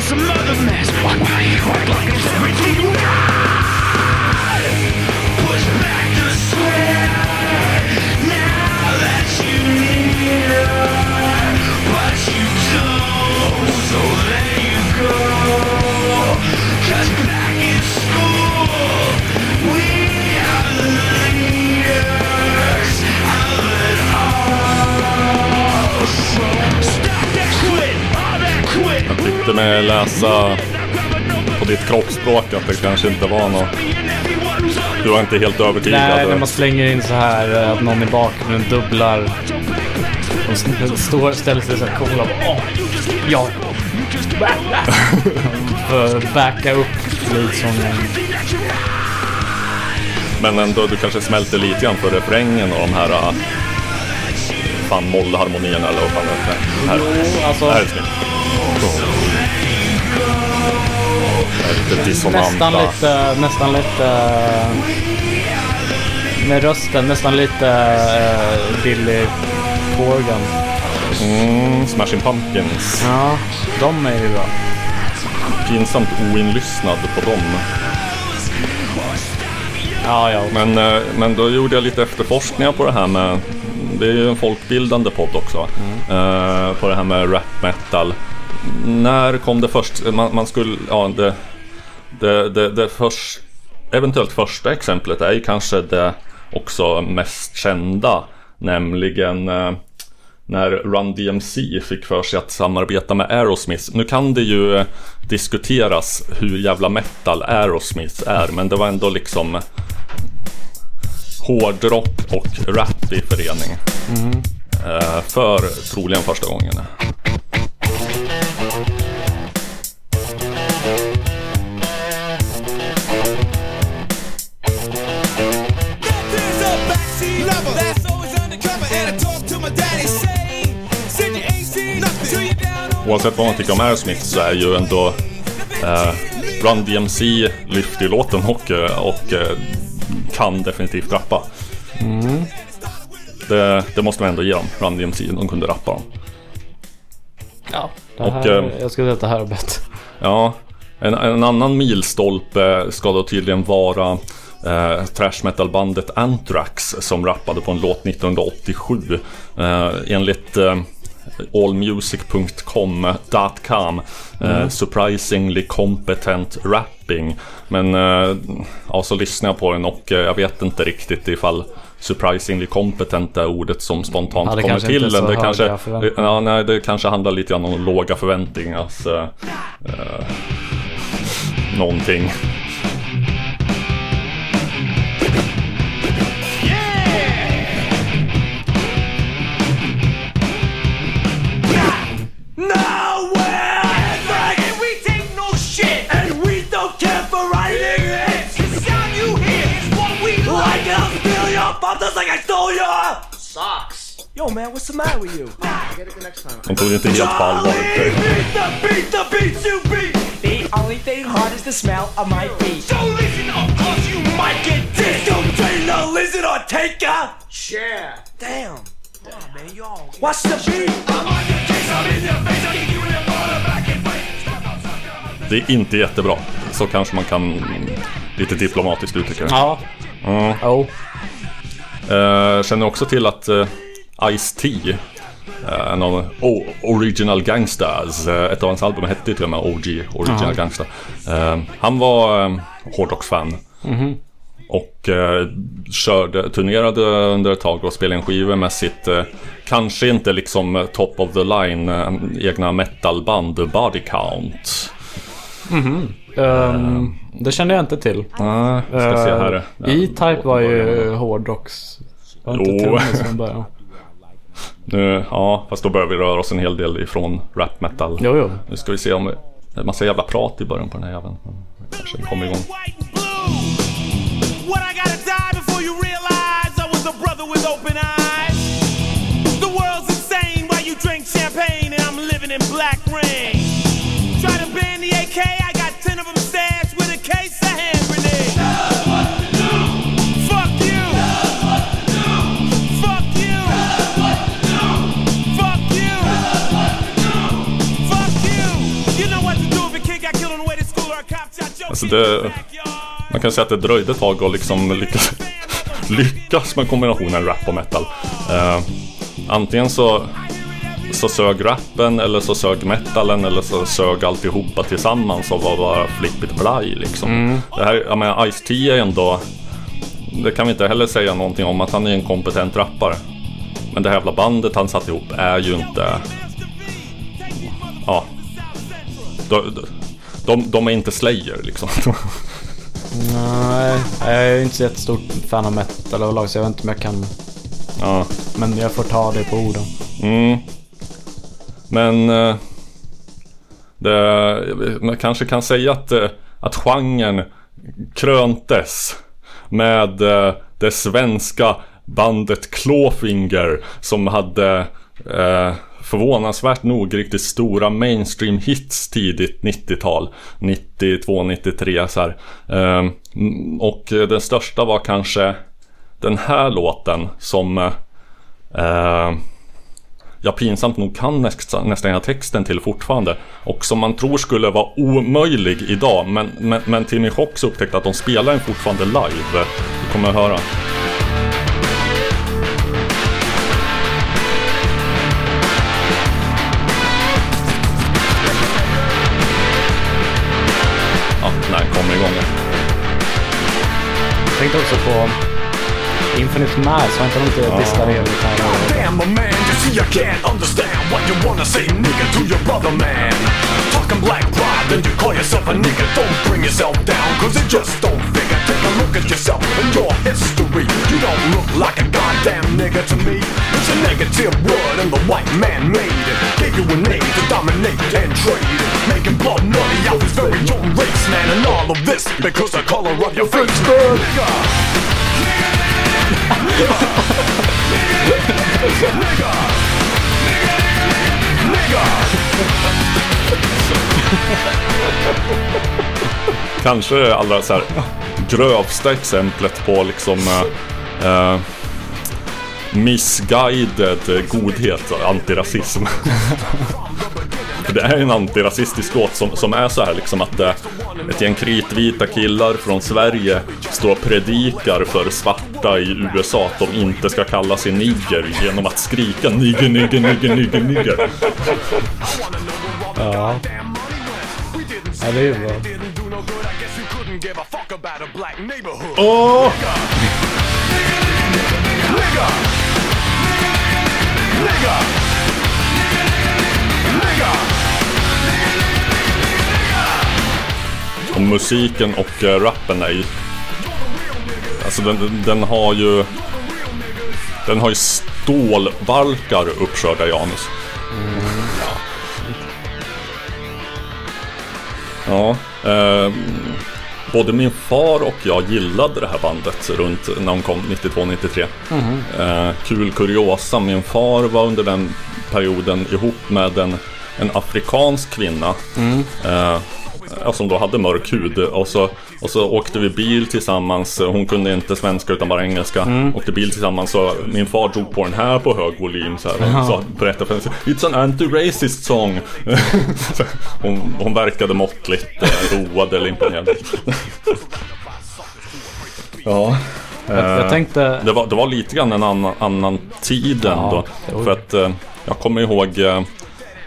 some other mess. What about you? Läsa på ditt kroppsspråk att det kanske inte var något Du var inte helt övertygad? Nej, när man slänger in så här eh, att någon i bakgrunden dubblar. S- står, ställer sig så här coola och bara, ja. <laughs> För att backa upp leadsångaren. Men ändå, du kanske smälter lite grann för refrängen och de här... äh, Fan, mollharmonierna eller vad fan det är. Här, Jo, alltså det här är snyggt. Lite dissonanta. nästan lite, nästan lite... eh, Med rösten, nästan lite uh, Billy Corgan. Mm, Smashing Pumpkins. Ja, de är ju bra. pinsamt oinlyssnad på dem. Ja, ja. Men, eh, men då gjorde jag lite efterforskningar på det här med Det är ju en folkbildande podd också eh, På det här med rap metal När kom det först? Man, man skulle, ja det Det, det, det först Eventuellt första exemplet är ju kanske det också mest kända Nämligen eh, när Run DMC fick för sig att samarbeta med Aerosmith. Nu kan det ju eh, diskuteras hur jävla metal Aerosmith är, men det var ändå liksom hårdrock och rap i förening. Eh, för troligen första gången. Oavsett vad man tycker om Aerosmith så är ju ändå eh, Run DMC lyfter ju låten och, eh, och eh, kan definitivt rappa. Det, det måste man ändå ge dem, Run DMC, de kunde rappa dem. ja. Det Och, här, eh, jag skulle säga att det här är bättre. Ja, en, en annan milstolpe ska då tydligen vara eh, trash metal-bandet Anthrax som rappade på en låt 1987. Eh, enligt eh, allmusic.com.com eh, Surprisingly competent rapping. Men eh, ja, så lyssnade jag på den och eh, jag vet inte riktigt ifall Surprisingly competent är ordet som spontant Ja, kommer till inte är en. så Det kanske, ja, nej, det kanske handlar lite grann om låga förväntningar. Alltså, eh, någonting. Your buttons like I stole your socks. Yo, man, what's the matter with you? De tog det inte helt på allvar. Beat the beat, the beats you beat. The only thing hard is the smell of my feet. So listen up, cause you might get dissed. Don't train the lizard or take a share. Damn. Damn, man, you all. What's the beat? I'm on your case, I'm in your face, I'll give you in the back and sucker. Det är inte jättebra. Så kanske man kan lite diplomatiskt uttrycka det. Ja. Ja. Oh. Eh, känner också till att uh, Ice-T, uh, en av Original Gangsters, eh, ett av hans album hette till och med OG, Original Gangsta. Eh, han var uh, hårdrocksfan. Och eh, körde, turnerade under ett tag och spelade en skiva med sitt, eh, kanske inte liksom eh, top of the line, eh, egna metalband Body Count. Ehm, det kände jag inte till. Ah, ska se här. E-Type var ju hårdrocks. Var inte trummis från början. Nu, ja, fast då börjar vi röra oss en hel del ifrån rap metal. Jo, jo. Nu ska vi se om vi... Det är massa jävla prat i början på den här jäveln. Kanske den kommer igång. Champagne and I'm living in black rain. Det... Man kan säga att det dröjde ett tag att liksom lyckas, <laughs> lyckas med kombinationen rap och metal. Eh, antingen så, så sög rappen eller så sög metalen eller så sög alltihopa tillsammans och var bara flippigt blaj liksom. Det här, jag menar Ice-T är ändå... Det kan vi inte heller säga någonting om att han är en kompetent rappare. Men det här jävla bandet han satt ihop är ju inte... Ja. De, de är inte Slayer liksom. Nej, jag är inte så jättestort fan av metal överlag så jag vet inte om jag kan... ja. Men jag får ta det på orden. Mm. Men eh, det, man kanske kan säga att, eh, att genren kröntes med eh, det svenska bandet Clawfinger som hade eh, förvånansvärt nog riktigt stora mainstream hits tidigt 90-tal. 92, 93 så här. Ehm, och den största var kanske den här låten som eh, jag pinsamt nog kan nästan, nästan hela texten till fortfarande. Och som man tror skulle vara omöjlig idag. Men, men, men till min chock så upptäckte att de spelar den fortfarande live. Du kommer att höra. Tänkte också på Infinite Mass, har inte de lite distade elgitarrer? Damn, my man, you see I can't understand what you wanna say, nigga, to your brother, man. Talking black pride, then you call yourself a nigga. Don't bring yourself down, cause it just don't figure. Take a look at yourself and your history. You don't look like a goddamn nigga to me. It's a negative word and the white man made it. Gave you a name to dominate and trade. Making blood money out his very own race, man. And all of this because the color of your face, man <laughs> Nigga Nigga Nigga Nigga Nigga nigga. <laughs> Kanske det allra så här grövsta exemplet på liksom eh, eh missguided godhet, antirasism. <laughs> För det är en antirasistisk låt som, som är så här liksom att eh, ett gäng kritvita killar från Sverige står och predikar för svarta i USA att de inte ska kalla sig nigger genom att skrika nigger, nigger, nigger, nigger, nigger. Ja. Ja, det är ju bra. Åh! Och musiken och eh, rappen är ju... Alltså den, den- har ju... Den har ju stålbalkar uppkörda i anus. Ja. Eh, både min far och jag gillade det här bandet runt när de kom 92-93. Eh, kul kuriosa, min far var under den perioden ihop med en, en afrikansk kvinna. Eh, ja, som då hade mörk hud. Och så, och så åkte vi bil tillsammans. Hon kunde inte svenska utan bara engelska. Åkte bil tillsammans så min far drog på den här på hög volym. Så här, och så berättade för henne. It's an anti-racist song. <laughs> Hon, hon verkade måttligt eh, road eller imponerad. <laughs> ja. Jag, jag tänkte... Det var, det var lite grann en annan, annan tid ändå. jo. För att eh, jag kommer ihåg, eh,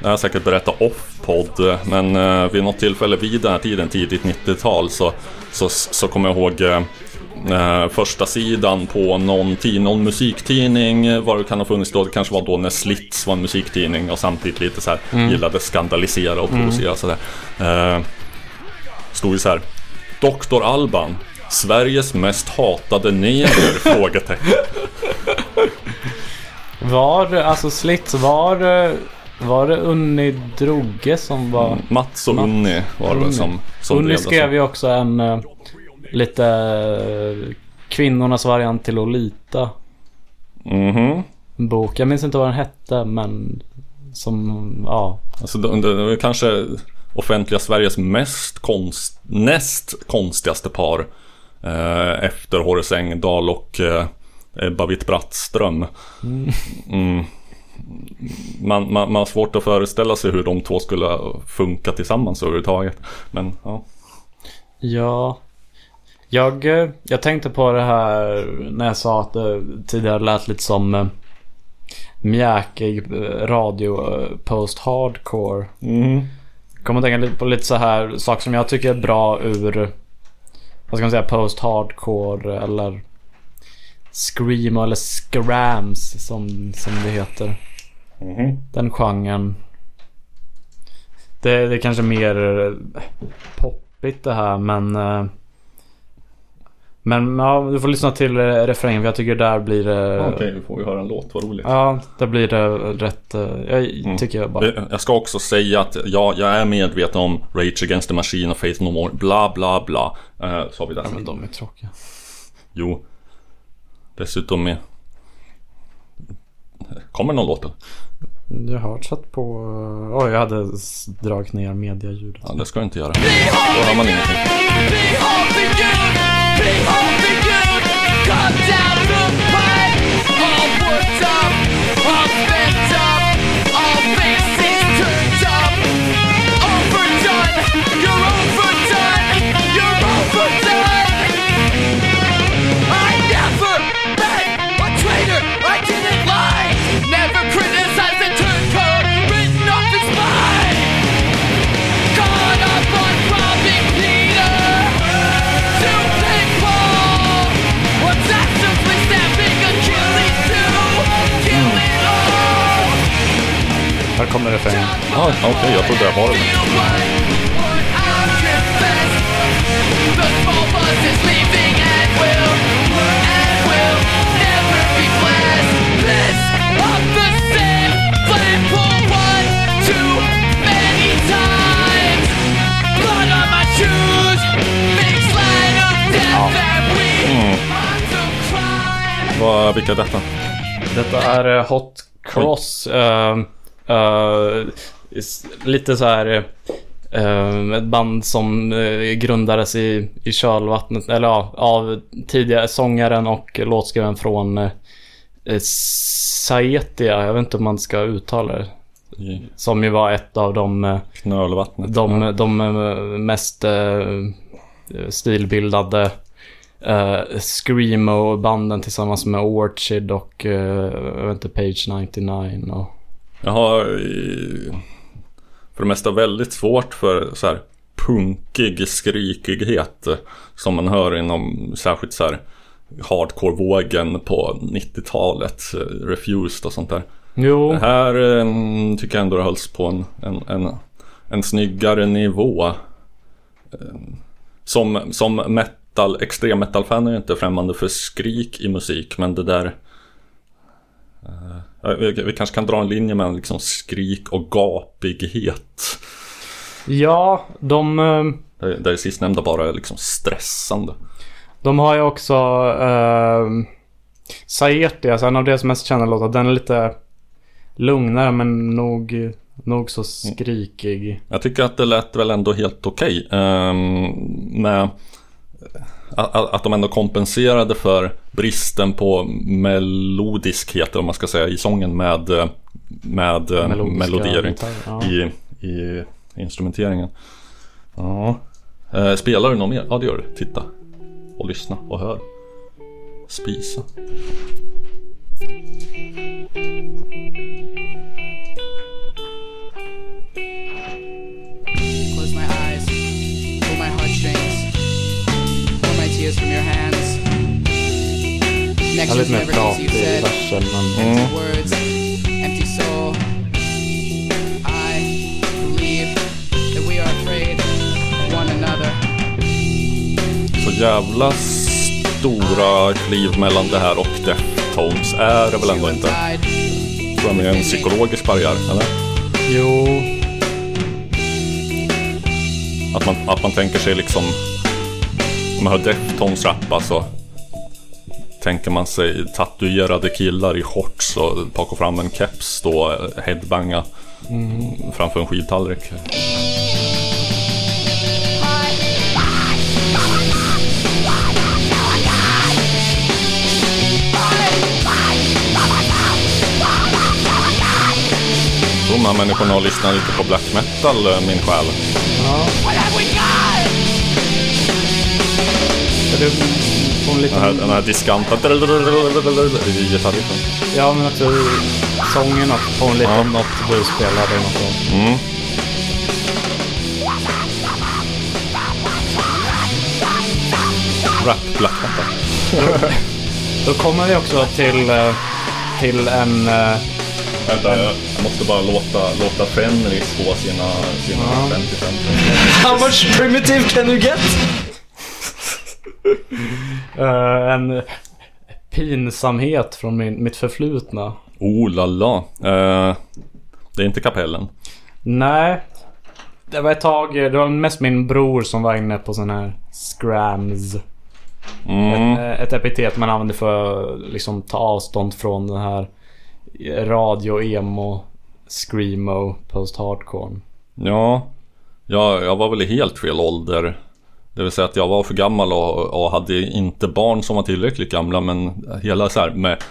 det har jag säkert berättat off-podd, eh, men eh, vid något tillfälle vid den här tiden, tidigt 90-tal, så, så, så kommer jag ihåg eh, eh, första sidan på någon, någon musiktidning, eh, vad det kan ha funnits då, det kanske var då när Slits var en musiktidning och samtidigt lite så här gillade skandalisera och provocera sådär. Eh, stod ju så här, Dr. Alban, Sveriges mest hatade neger? <laughs> Frågetecken. Var, alltså Slits, var, var det Unni Droge som var... Mats och Unni var det som, som Unni skrev ju också en eh, lite eh, kvinnornas variant till Lolita. Mhm. En bok. Jag minns inte vad den hette men som, ja. Alltså det, det var kanske offentliga Sveriges mest konst, näst konstigaste par. Eh, efter Horace Engdahl och eh, Ebba Witt-Brattström. Mm. Man, man, man har svårt att föreställa sig hur de två skulle funka tillsammans överhuvudtaget. Men ja. Ja. Jag, eh, jag tänkte på det här när jag sa att det tidigare lät lite som eh, mjäkig eh, radio eh, post-hardcore. Mm. Kommer att tänka lite på lite så här saker som jag tycker är bra ur vad ska man säga post-hardcore eller screamo eller scrams som, som det heter. Mhm. Den genren. Det, det är kanske mer eh, poppigt det här men eh, men ja, du får lyssna till eh, refrängen för jag tycker där blir det Okej, vi får ju höra en låt, vad roligt. Ja, där blir det rätt Jag tycker jag bara Jag ska också säga att ja, jag är medveten om Rage Against the Machine och Faith No More, bla bla bla. Eh, så har vi där. Men de är tråkiga. Jo. Dessutom är... Kommer någon låt? Jag har satt på... Oj, jag hade dragit ner medialjudet. Ja, det ska jag inte göra. Då hör man ingenting. Vi har förbjud, vi har förbjud Cut down the pipe All worked Här kommer refrängen. Ah, Okej, jag trodde det var det. Vad, vilka är detta? Detta är eh, Hot Cross. eh, eh, lite så här... eh, ett band som eh, grundades i, i kölvattnet, eller ja, av tidigare sångaren och låtskrivaren från uh, Saetia. Jag vet inte om man ska uttala det. I Som ju var ett av de, knölvattnet? de, de eh, mest stilbildade uh, Screamo-banden tillsammans med Orchid och uh, jag vet inte, Page 99 och... Jag har i- för det mesta väldigt svårt för så här punkig skrikighet som man hör inom särskilt så här hardcore-vågen på 90-talet, eh, Refused och sånt där. Jo, Det här eh, tycker jag ändå det hölls på en, en, en, en snyggare nivå. Eh, Som, som metal, extrem metal-fan är jag inte främmande för skrik i musik, men det där eh, vi, kanske kan dra en linje mellan liksom skrik och gapighet. ja, de, eh, där det sistnämnda bara är liksom stressande. de har ju också uh, Saetia, alltså en av deras mest kända låtar. Den är lite lugnare men nog, nog så skrikig. Jag tycker att det lät väl ändå helt okej. ehm, med att, att de ändå kompenserade för bristen på melodiskhet, om man ska säga, i sången med, med eh, gitarrer, ja. i, i instrumenteringen. Ja. Eh, Spelar du något mer? Ja, det gör du. Titta. Och lyssna och hör. Spisa. Tears from your hands. Connections never i you said. Empty words, empty soul. I believe that we are afraid of one another. Så jävla stora kliv mellan det här och Deftones är det väl ändå inte? Tror jag med en psykologisk barriär, eller? Jo, Att man, att man tänker sig liksom Om man hör Deftones rappa så Tänker man sig tatuerade killar i shorts och pakar fram en keps då headbanga Framför en skivtallrik De här människorna har lyssnat lite på black metal eh, min själ. Det får. Den här, den här diskanta gitarriffen Ja men också sången och på en liten Ja. något du spelade något mm. Rap black metal <laughs> Då kommer vi också till, eh, till en... eh, Vänta, jag måste bara låta, låta Fenris få sina, sina Ja. 50 cent. <laughs> How much primitive can you get? <laughs> Eh, en pinsamhet från min, mitt förflutna. Oh la la. Eh, det är inte kapellen. Nej. Det var ett tag, det var mest min bror som var inne på sån här scrams. Mm. Ett, ett epitet man använder för att liksom ta avstånd från den här radio, emo, screamo, post-hardcore. Ja, jag, jag var väl i helt fel ålder. Det vill säga att jag var för gammal och, och hade inte barn som var tillräckligt gamla. Men hela så här med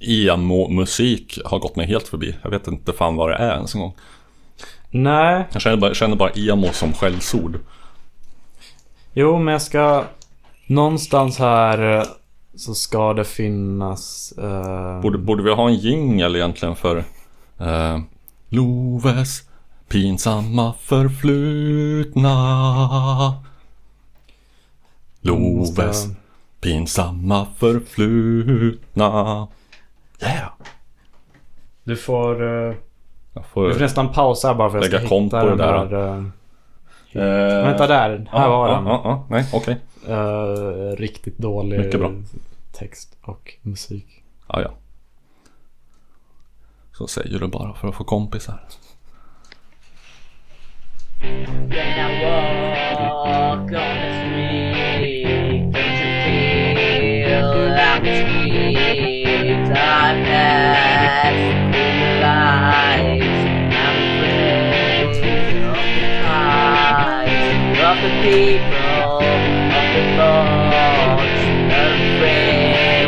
emo-musik har gått mig helt förbi. Jag vet inte fan vad det är ens en gång. Nej, Jag känner bara, känner bara emo som skällsord. jo men jag ska... Någonstans här eh, så ska det finnas... eh, Borde, borde vi ha en jingel egentligen för eh, Loves pinsamma förflutna Loves måste- pinsamma förflutna Yeah! Du får... Jag får... Vi får nästan pausa bara för att jag Lägga ska hitta den där. där... eh, Eh, Vänta där, här var den. Nej, okej. Eh, riktigt dålig Mycket bra. text och musik. Ja, ja. Så säger du bara för att få kompisar. When I walk on of the eyes of the people, of the thoughts. Afraid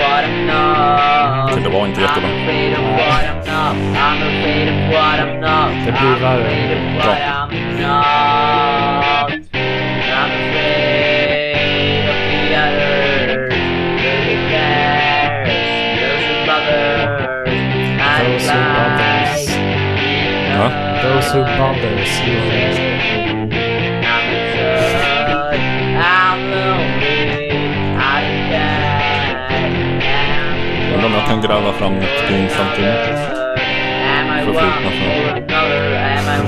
what I'm not. Okej, det var inte jättebra. I'm afraid of what I'm not. I'm afraid of what I'm not. Det blir I'm värre. afraid of Bra. Those who bothers. Undrar om jag kan gräva fram något pinsamt ur mitt Förflutna från-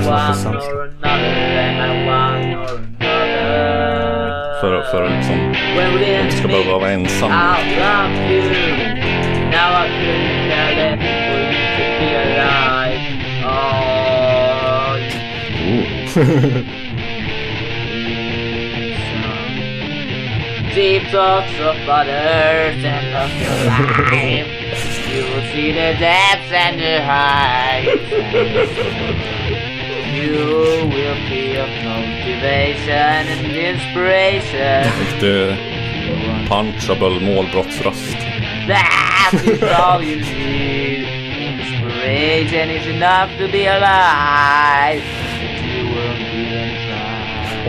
För, för att liksom inte ska behöva vara ensam. Deep thoughts of others and of your life. You will see the depths and the heights. You will be feel motivation and inspiration. Riktig punchable målbrottsröst. That is all you need. Inspiration is enough to be alive.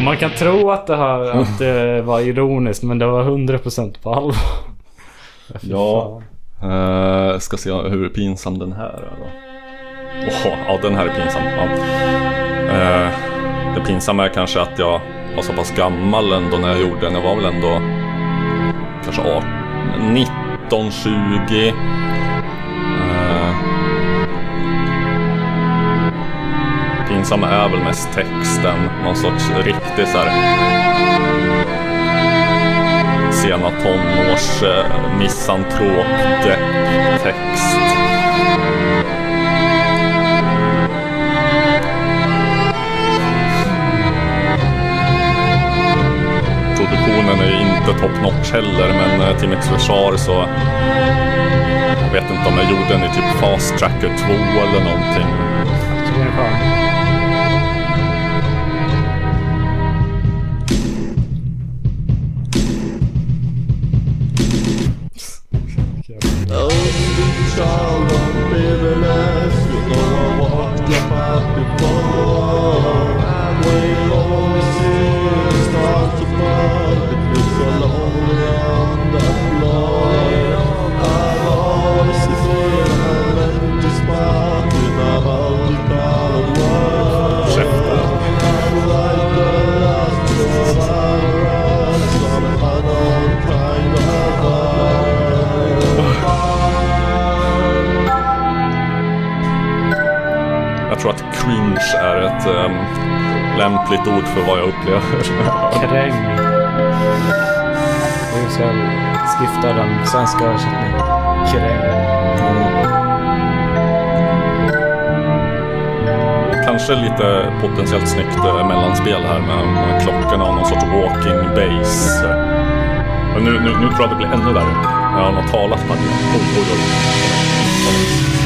Man kan tro att det, här, att det var ironiskt men det var 100% på allvar. Ja. Uh, ska se hur pinsam den här är då. Åh, ja den här är pinsam. Ja. Eh, det pinsamma är kanske att jag var så pass gammal ändå när jag gjorde den. Jag var väl ändå kanske 18, 19, 20. Pinsamma är väl mest texten. Någon sorts riktig så här sena tonårs eh, misantrop text. Produktionen är ju inte top notch heller men eh, till mitt försvar så jag vet inte om jag gjorde den i typ Fast Tracker 2 eller någonting. Lämpligt ord för vad jag upplever. Kräng. Vi ska skifta den svenska översättningen. Kräng. Kanske lite potentiellt snyggt eh, mellanspel här med, med klockorna och någon sorts walking bass. Men nu, nu, nu tror jag det blir ännu värre. Jag har nog talat på det. Oj, oj, oj.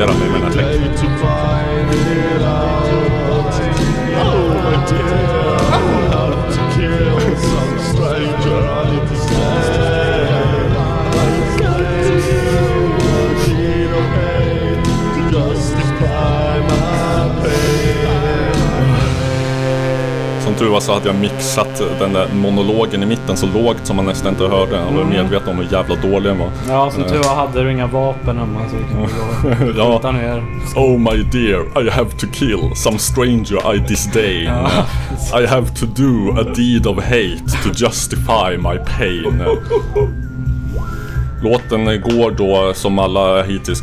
Identifiera mig med den här texten. Tur var så hade jag mixat den där monologen i mitten så lågt som man nästan inte hörde. Jag var medveten om hur jävla dålig den var. Ja, som tur var hade du inga vapen hemma så kunde gå <laughs> Ja. ner. Oh my dear, I have to kill some stranger I disdain. I have to do a deed of hate to justify my pain. Låten går då, som alla hittills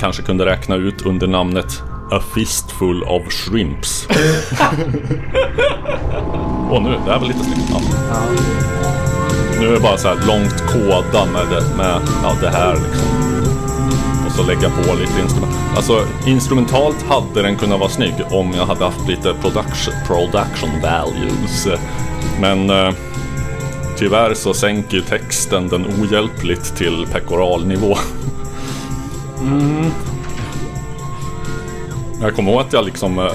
kanske kunde räkna ut, under namnet A Fistful of Shrimps. <laughs> Åh nu, det här var lite snyggt. Ja. Nu är det bara så här långt koda med det, med, ja, det här liksom. Och så lägga på lite instrument. Alltså instrumentalt hade den kunnat vara snygg om jag hade haft lite production, production values. Men eh, tyvärr så sänker ju texten den ohjälpligt till pekoralnivå. Mm. Jag kommer ihåg att jag liksom eh,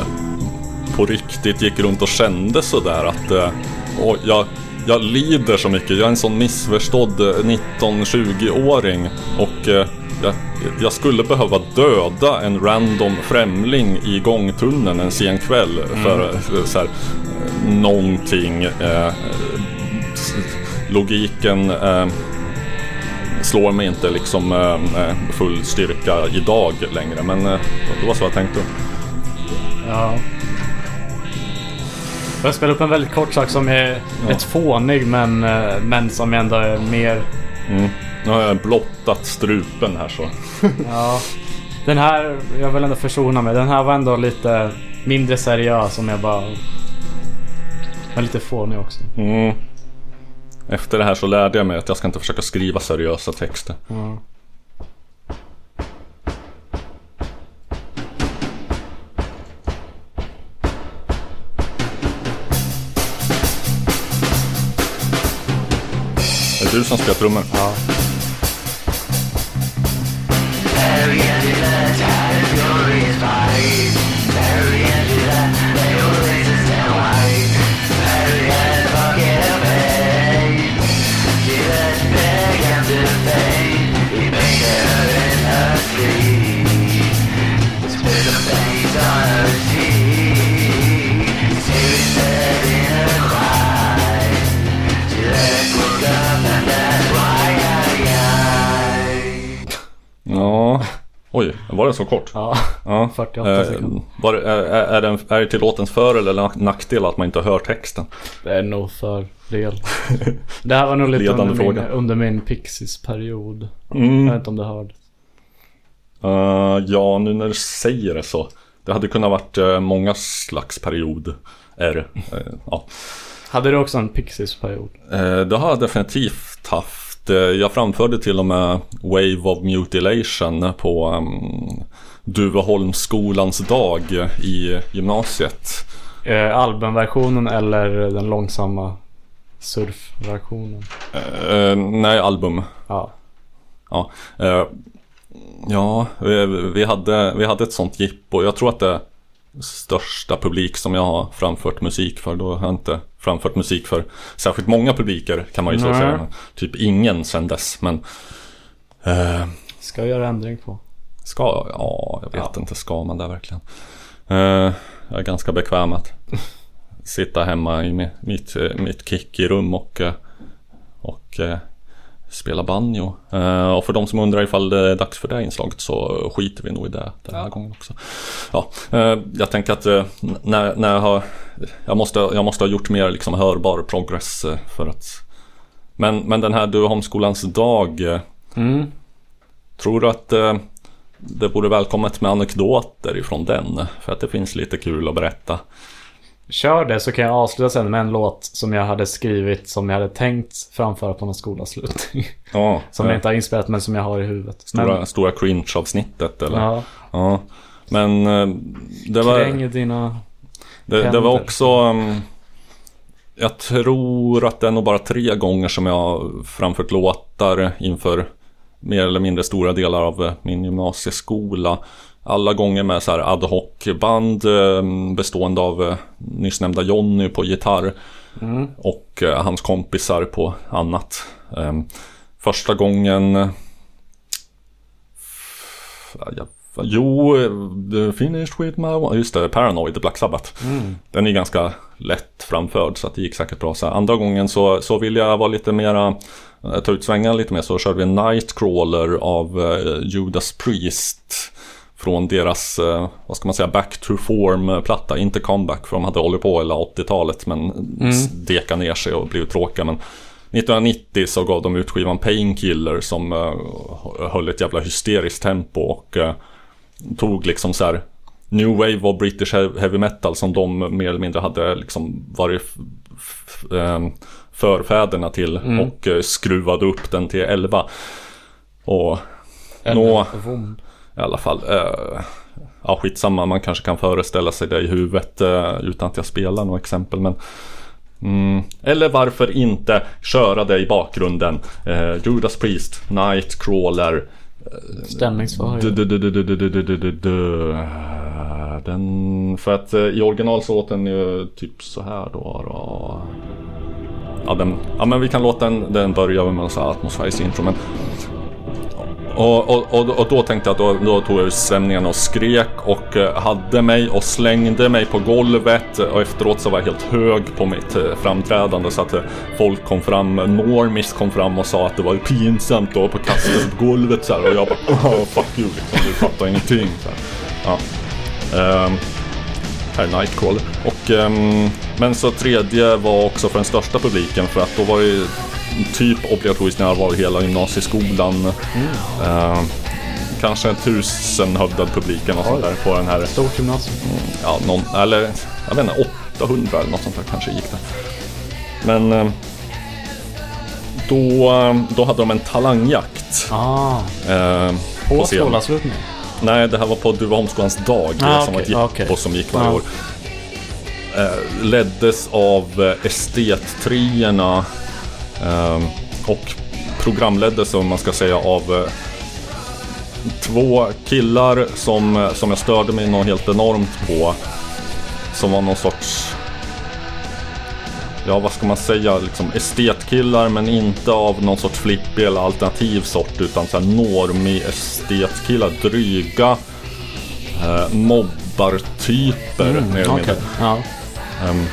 på riktigt gick runt och kände sådär att eh, och jag, jag lider så mycket. Jag är en sån missförstådd eh, 19-20-åring och eh, jag, jag skulle behöva döda en random främling i gångtunneln en sen kväll för eh, så här, eh, någonting. Eh, logiken eh, slår mig inte liksom eh, med full styrka idag längre men eh, det var så jag tänkte. Ja. Jag spelar upp en väldigt kort sak som är rätt fånig men, eh, men som ändå är mer... Mm. Nu har jag blottat strupen här så. <laughs> Ja. Den här, jag vill ändå försona mig. Den här var ändå lite mindre seriös som jag bara... Men lite fånig också. Mm. Efter det här så lärde jag mig att jag ska inte försöka skriva seriösa texter. Ja. Är det du som spelar trummor? Ja. Var det så kort? Ja. Ja. <laughs> 48 Eh, sekunder. var är, är, den, är det till låtens för eller nackdel att man inte hör texten? Det är nog för del. Det här var nog lite Ledande under min, fråga. under min Pixies-period. Mm. Jag vet inte om det hördes. Eh, ja, nu när du säger det så. Det hade kunnat varit uh, många slags period. Är, uh, ja. Hade du också en Pixies-period? Det har jag definitivt haft. Eh, Jag framförde till och med Wave of Mutilation på um, Duveholmsskolans dag i gymnasiet. Eh, albumversionen eller den långsamma surfversionen? Eh, nej, album. Ja. Ja, eh, ja vi, vi, hade, vi hade ett sånt jippo. Jag tror att det största publik som jag har framfört musik för. Då har jag inte framfört musik för särskilt många publiker kan man ju så säga. Typ ingen sen dess. Men eh, Ska jag göra ändring på. Ska jag? Ja, jag vet inte. Ska man det verkligen? Eh, jag är ganska bekväm att sitta hemma i mi- mitt, eh, mitt kick-rum och, eh, och eh, spela banjo. Eh, och för de som undrar ifall det är dags för det inslaget så skiter vi nog i det den här gången också. Ja, eh, jag tänker att eh, när, när jag har jag måste, jag måste ha gjort mer liksom hörbar progress för att men, men den här Duveholmsskolans dag Mm. Tror du att det vore välkommet med anekdoter ifrån den? För att det finns lite kul att berätta. Kör det så kan jag avsluta sen med en låt som jag hade skrivit som jag hade tänkt framföra på någon skolavslutning. Ja, <laughs> Som jag inte har inspelat men som jag har i huvudet. stora, Men, stora cringe-avsnittet eller? Ja. ja, Men eh, det var, kräng dina... det, det var också... um, jag tror att det är nog bara tre gånger som jag har framfört låtar inför mer eller mindre stora delar av eh, min gymnasieskola. Alla gånger med så här ad hoc-band eh, bestående av eh, nyss nämnda Jonny på gitarr och eh, hans kompisar på annat. Eh, första gången... jo, The Finished With My Just det, Paranoid, Black Sabbath. Den är ganska lätt framförd så att det gick säkert bra. Så andra gången så, så vill jag vara lite mera Ta ut svängarna lite mer så körde vi Nightcrawler av Judas Priest Från deras, eh, vad ska man säga, Back to Form-platta Inte Comeback för de hade hållit på hela 80-talet men deka ner sig och blivit tråkiga. Men 1990 så gav de ut skivan Painkiller som eh, höll ett jävla hysteriskt tempo och eh, tog liksom så här New Wave och British he- Heavy Metal som de mer eller mindre hade liksom varit ehm, förfäderna till och eh, skruvade upp den till 11. Och nå, i alla fall. Uh, ja, skitsamma, man kanske kan föreställa sig det i huvudet utan att jag spelar något exempel. Men, mm, eller varför inte köra det i bakgrunden? Judas Priest, Nightcrawler. Stämningsvarje. Den, för att i original så låter den ju typ så här då. då. Ja, den, ja men vi kan låta den, den börja med en atmosfärisk intro men och, och, och, och då tänkte jag att då, då tog jag ut stämningen och skrek och eh, hade mig och slängde mig på golvet och efteråt så var jag helt hög på mitt eh, framträdande så att eh, folk kom fram, Normis kom fram och sa att det var pinsamt och på kastet på golvet så här och jag bara oh, fuck you liksom, du fattar ingenting. Så här. Ja. Um, här är Nightcrawler. Och, um, men så tredje var också för den största publiken för att då var det typ obligatorisk närvaro i hela gymnasieskolan. Ehm, kanske en tusenhövdad publik eller något sånt där på den här. Stort gymnasium. Ja, någon, eller jag vet inte, 800 eller något sånt där kanske gick det. Men ehm, då, ehm, då hade de en talangjakt. Ah, ehm, på skolavslutningen. Nej, det här var på Duveholmsskolans dag Ah, som var ett okej, jippo okej. som gick varje Ja. år. Eh, leddes av eh, estettrierna eh, och programleddes om man ska säga av eh, två killar som, eh, som jag störde mig något helt enormt på. Som var någon sorts Ja, vad ska man säga? Liksom estetkillar men inte av någon sorts flippig eller alternativ sort utan så här normig estetkillar. Dryga eh, mobbartyper mer eller mindre. Mm, Okej. Ja. Ehm,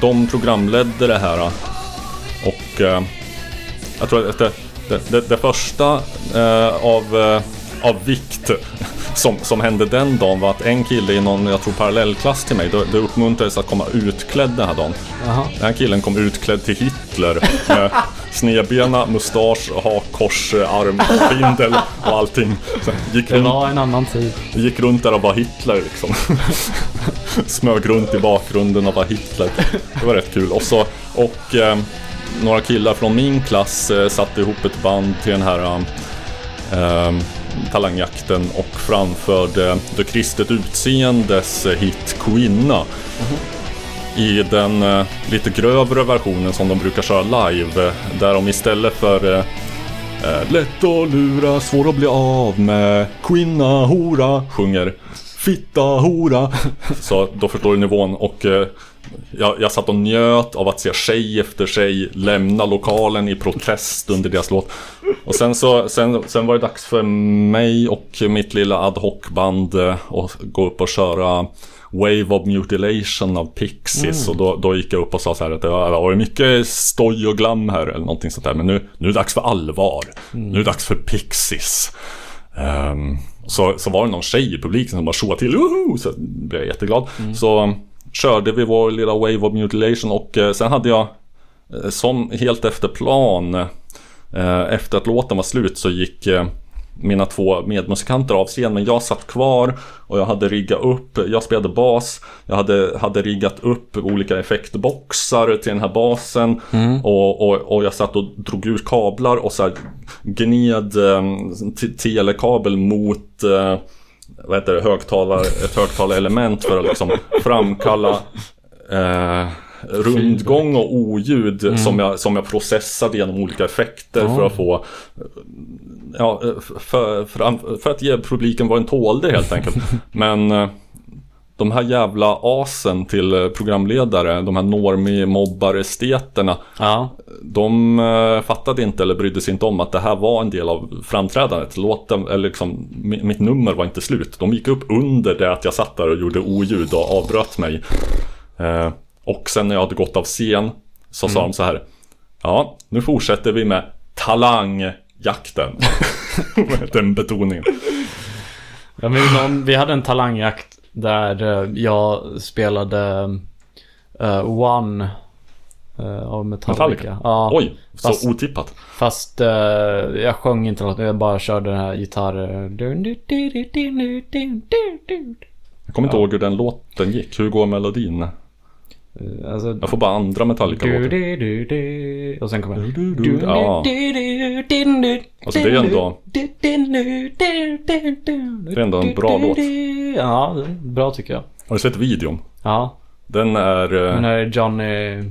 de programledde det här och eh, jag tror att det, det, det, det första eh, av, eh, av vikt som, som hände den dagen var att en kille i någon, jag tror parallellklass till mig, det, det uppmuntrades att komma utklädd den här dagen. Jaha. Den här killen kom utklädd till Hitler med <laughs> snedbena, mustasch, hakkors, armbindel och allting. Gick Det runt var en annan tid. Gick runt där och var Hitler liksom. <laughs> Smög runt i bakgrunden och var Hitler. Det var rätt kul. Och, så, och eh, några killar från min klass eh, satte ihop ett band till den här eh, talangjakten och framförde The Kristet Utseendes eh, hit “Quinna”. I den eh, lite grövre versionen som de brukar köra live. Eh, där de istället för eh, eh, lätt att lura, svår att bli av med Kvinna, hora, sjunger Fitta, hora. <laughs> Så då förstår du nivån och eh, jag, jag satt och njöt av att se tjej efter tjej lämna lokalen i protest under deras låt. Och sen så, sen, sen var det dags för mig och mitt lilla ad hoc-band eh, att gå upp och köra Wave of Mutilation av Pixies. Och då, då gick jag upp och sa så här att det har varit mycket stoj och glam här eller någonting sånt där. Men nu, nu är det dags för allvar. Nu är det dags för Pixies. Ehm, så, så var det någon tjej i publiken som bara tjoade till Woho! Så blev jag jätteglad. Så körde vi vår lilla Wave of Mutilation och eh, sen hade jag eh, som helt efter plan eh, efter att låten var slut så gick eh, mina två medmusikanter av scen men jag satt kvar och jag hade riggat upp, jag spelade bas Jag hade, hade riggat upp olika effektboxar till den här basen och, och, och jag satt och drog ut kablar och så här gned eh, t- telekabel mot eh, vad heter det, högtalar, ett högtalarelement för att liksom framkalla eh, rundgång och oljud som, jag, som jag processade genom olika effekter för att få Ja, för, för, för att ge publiken vad den tålde helt enkelt. <laughs> Men eh, de här jävla asen till eh, programledare, de här normie mobbar esteterna Ja. De eh, fattade inte eller brydde sig inte om att det här var en del av framträdandet. Låten, eller liksom, mi- mitt nummer var inte slut. De gick upp under det att jag satt där och gjorde oljud och avbröt mig. Och sen när jag hade gått av scen så sa de så här. Ja, nu fortsätter vi med talangjakten. <laughs> Den betoningen. Jag någon, vi hade en talangjakt där eh, jag spelade eh, One eh, av Metallica. Metallica? Ja, Oj, så Fast- otippat. Fast eh, jag sjöng inte något, jag bara körde den här gitarr... Jag kommer inte ihåg hur den låten gick. Hur går melodin? Alltså, Jag får bara andra Metallica-låtar. och sen kommer. Du, du, du. Ja, Alltså, det är ändå- det är ändå en bra låt. Ja, bra tycker jag. har du sett videon? Ja, Den är... eh, den här är Johnny...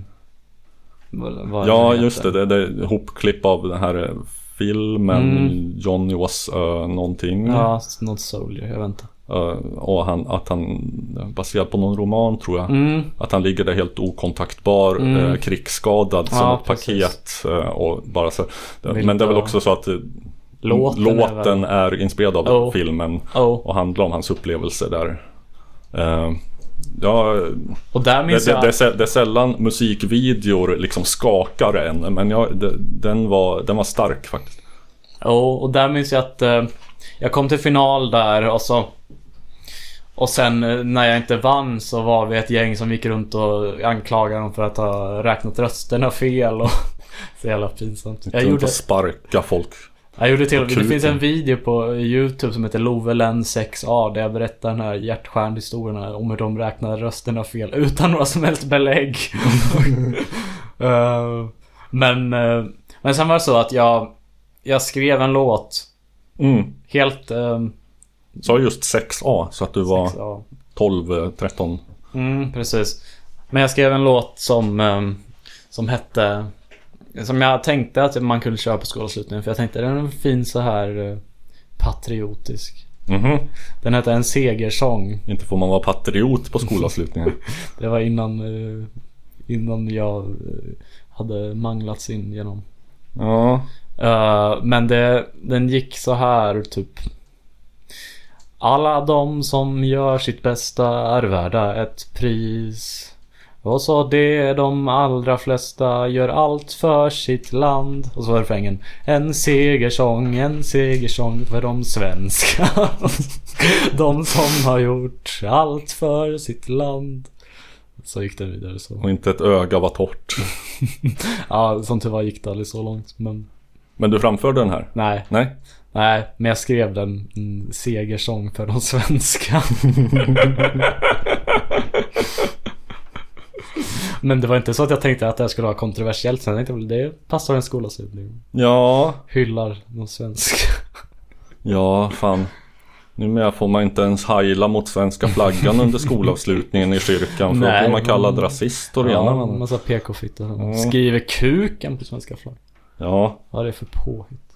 vad- Ja, just det. Det, är hopklipp av den här eh, filmen Johnny was uh, någonting. Mm. Ja, något Soldier, jag. Eh, och han, att han, baserad på någon roman tror jag. Mm. Att han ligger där helt okontaktbar, eh, krigsskadad som Ja, ett precis. paket. eh, och bara så. Men det är väl också så att eh, Låten är låten är, inspirerad av Oh. filmen. Oh. Och handlar om hans upplevelser där. Eh, ja, Och där det, minns det, jag... det, är sä- det är sällan musikvideor liksom skakar en. Men jag, det, den, var, den var stark faktiskt. Och, och där minns jag att eh, jag kom till final där och så och sen eh, när jag inte vann så var vi ett gäng som gick runt och anklagade dem för att ha räknat rösterna fel och <laughs> så jävla pinsamt. Jag Jag gjorde, att sparka folk. jag gjorde till Vad Det kul. finns en video på Youtube som heter Lovelen 6A där jag berättar den här hjärtstjärnhistorien om hur de räknade rösterna fel utan några som helst belägg. <laughs> Eh, men, eh, men sen var det så att jag, jag skrev en låt Mm. Helt... ehm, Sa just 6A så att du var ja. 12, eh, 13. Mm, precis. Men jag skrev en låt som, ehm, som hette... Som jag tänkte att man kunde köra på skolavslutningen. För jag tänkte den är fin så här eh, patriotisk. Mhm. Den hette En segersång. Inte får man vara patriot på skolavslutningen. <laughs> Det var innan, eh, innan jag eh, hade manglats in genom. ja. Men det, den gick så här typ. Alla de som gör sitt bästa är värda ett pris. Och så det de allra flesta gör allt för sitt land. Och så var refrängen. En segersång, en segersång för de svenska. <laughs> de som har gjort allt för sitt land. Så gick den vidare så. Och inte ett öga var torrt. <laughs> Ja, som var gick det aldrig så långt. Men Men du framförde den här? nej. Nej? Nej, men jag skrev den en segersång för de svenska. <laughs> men det var inte så att jag tänkte att det här skulle vara kontroversiellt. Sen tänkte jag det passar en skolavslutning. Ja, Hyllar de svenska. <laughs> ja fan. Numera får man inte ens heila mot svenska flaggan under skolavslutningen i kyrkan. För då Nej, blir man kallad rasist och det Ja, ena massa PK-fittor. Ja. Skriver kuken på svenska flaggan. Ja, Vad är det för påhitt?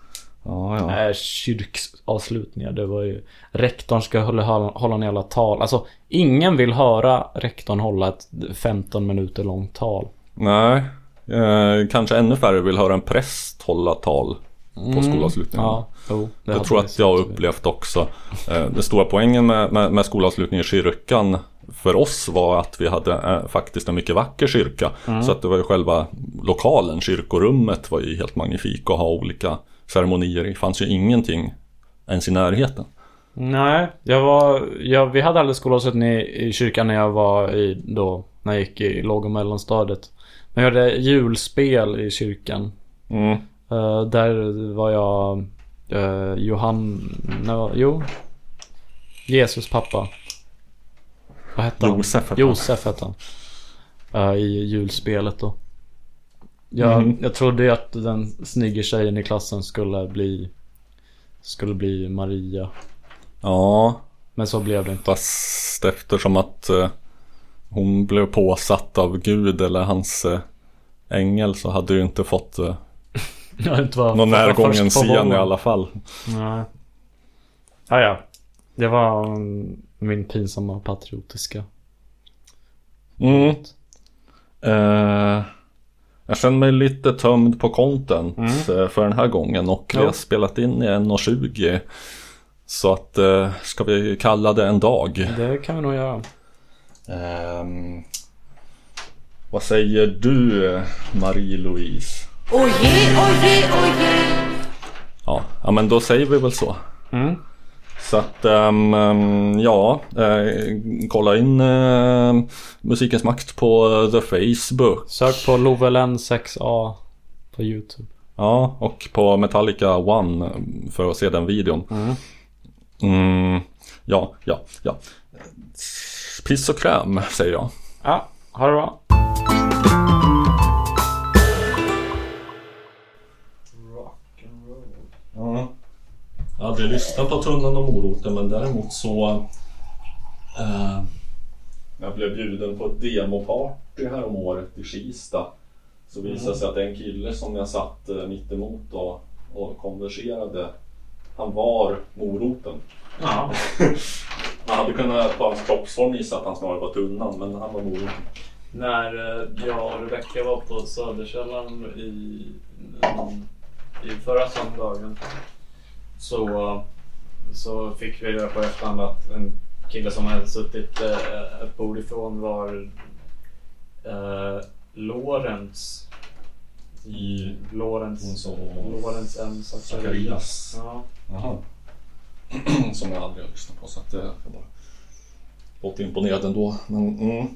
Ja, ja. Kyrksavslutningar. Det var ju... Rektorn ska hålla, hålla en jävla tal. Alltså, ingen vill höra rektorn hålla ett 15 minuter långt tal. Nej, eh, kanske ännu färre vill höra en präst hålla tal på skolavslutningen. Ja, jo. Det Jag hade tror vi att jag har upplevt också. Eh, Den stora poängen med, med, med skolavslutningen i kyrkan för oss var att vi hade eh, faktiskt en mycket vacker kyrka. Mm. Så att det var ju själva lokalen, kyrkorummet var ju helt magnifik att ha olika ceremonier. Det fanns ju ingenting ens i närheten. Nej, jag var... Jag, vi hade aldrig skolavslutning i, i kyrkan när jag var i då... När jag gick i låg och mellanstadiet. Men jag hade julspel i kyrkan. Mm. Eh, där var jag... Uh, Johan... Nej, vad- jo. Jesus pappa. Vad hette han? Josef hette han. Josef hette han. Eh, I julspelet då. Jag, Mhm. jag trodde ju att den snygga tjejen i klassen skulle bli... Skulle bli Maria. Ja, Men så blev det inte. fast eftersom att eh, hon blev påsatt av Gud eller hans eh, ängel så hade du inte fått eh, <laughs> inte var någon närgången scen i alla fall. Nej. Ja, ja. Det var mm, min pinsamma patriotiska. Mm. Eh, jag känner mig lite tömd på content eh, för den här gången och vi Ja. har spelat in i 1.20. Så att, eh, ska vi kalla det en dag? Det kan vi nog göra. Ehm, vad säger du Marie-Louise? Oje, oje, oje. Ja, ja, men då säger vi väl så. Mm. Så att, ehm, ja, eh, kolla in eh, Musikens Makt på eh, The Facebook. Sök på Lovelen 6A på YouTube. Ja, och på Metallica One för att se den videon. Mm. Mm, ja, ja, ja. Piss och kräm säger jag. Ja, ha det bra. Ja. Jag hade lyssnat på Tunnan och moroten men däremot så eh, Jag blev bjuden på ett demoparty här om året i Kista. Så visade det sig att en kille som jag satt eh, mittemot och, och konverserade. Han var moroten. Ja. <laughs> Man hade kunnat på hans kroppsform gissa att han snarare var tunnan men han var moroten. När eh, jag och Rebecka var på Söderkällan i, i förra söndagen så, så fick vi reda på efterhand att en kille som hade suttit eh, ett bord ifrån var eh, Lorentz. I Lorentz. Lorentz M. Zacharias. Ja. Jaha. <clears throat> Som jag aldrig har lyssnat på så att jag bara låter imponerad ändå. Men, mm.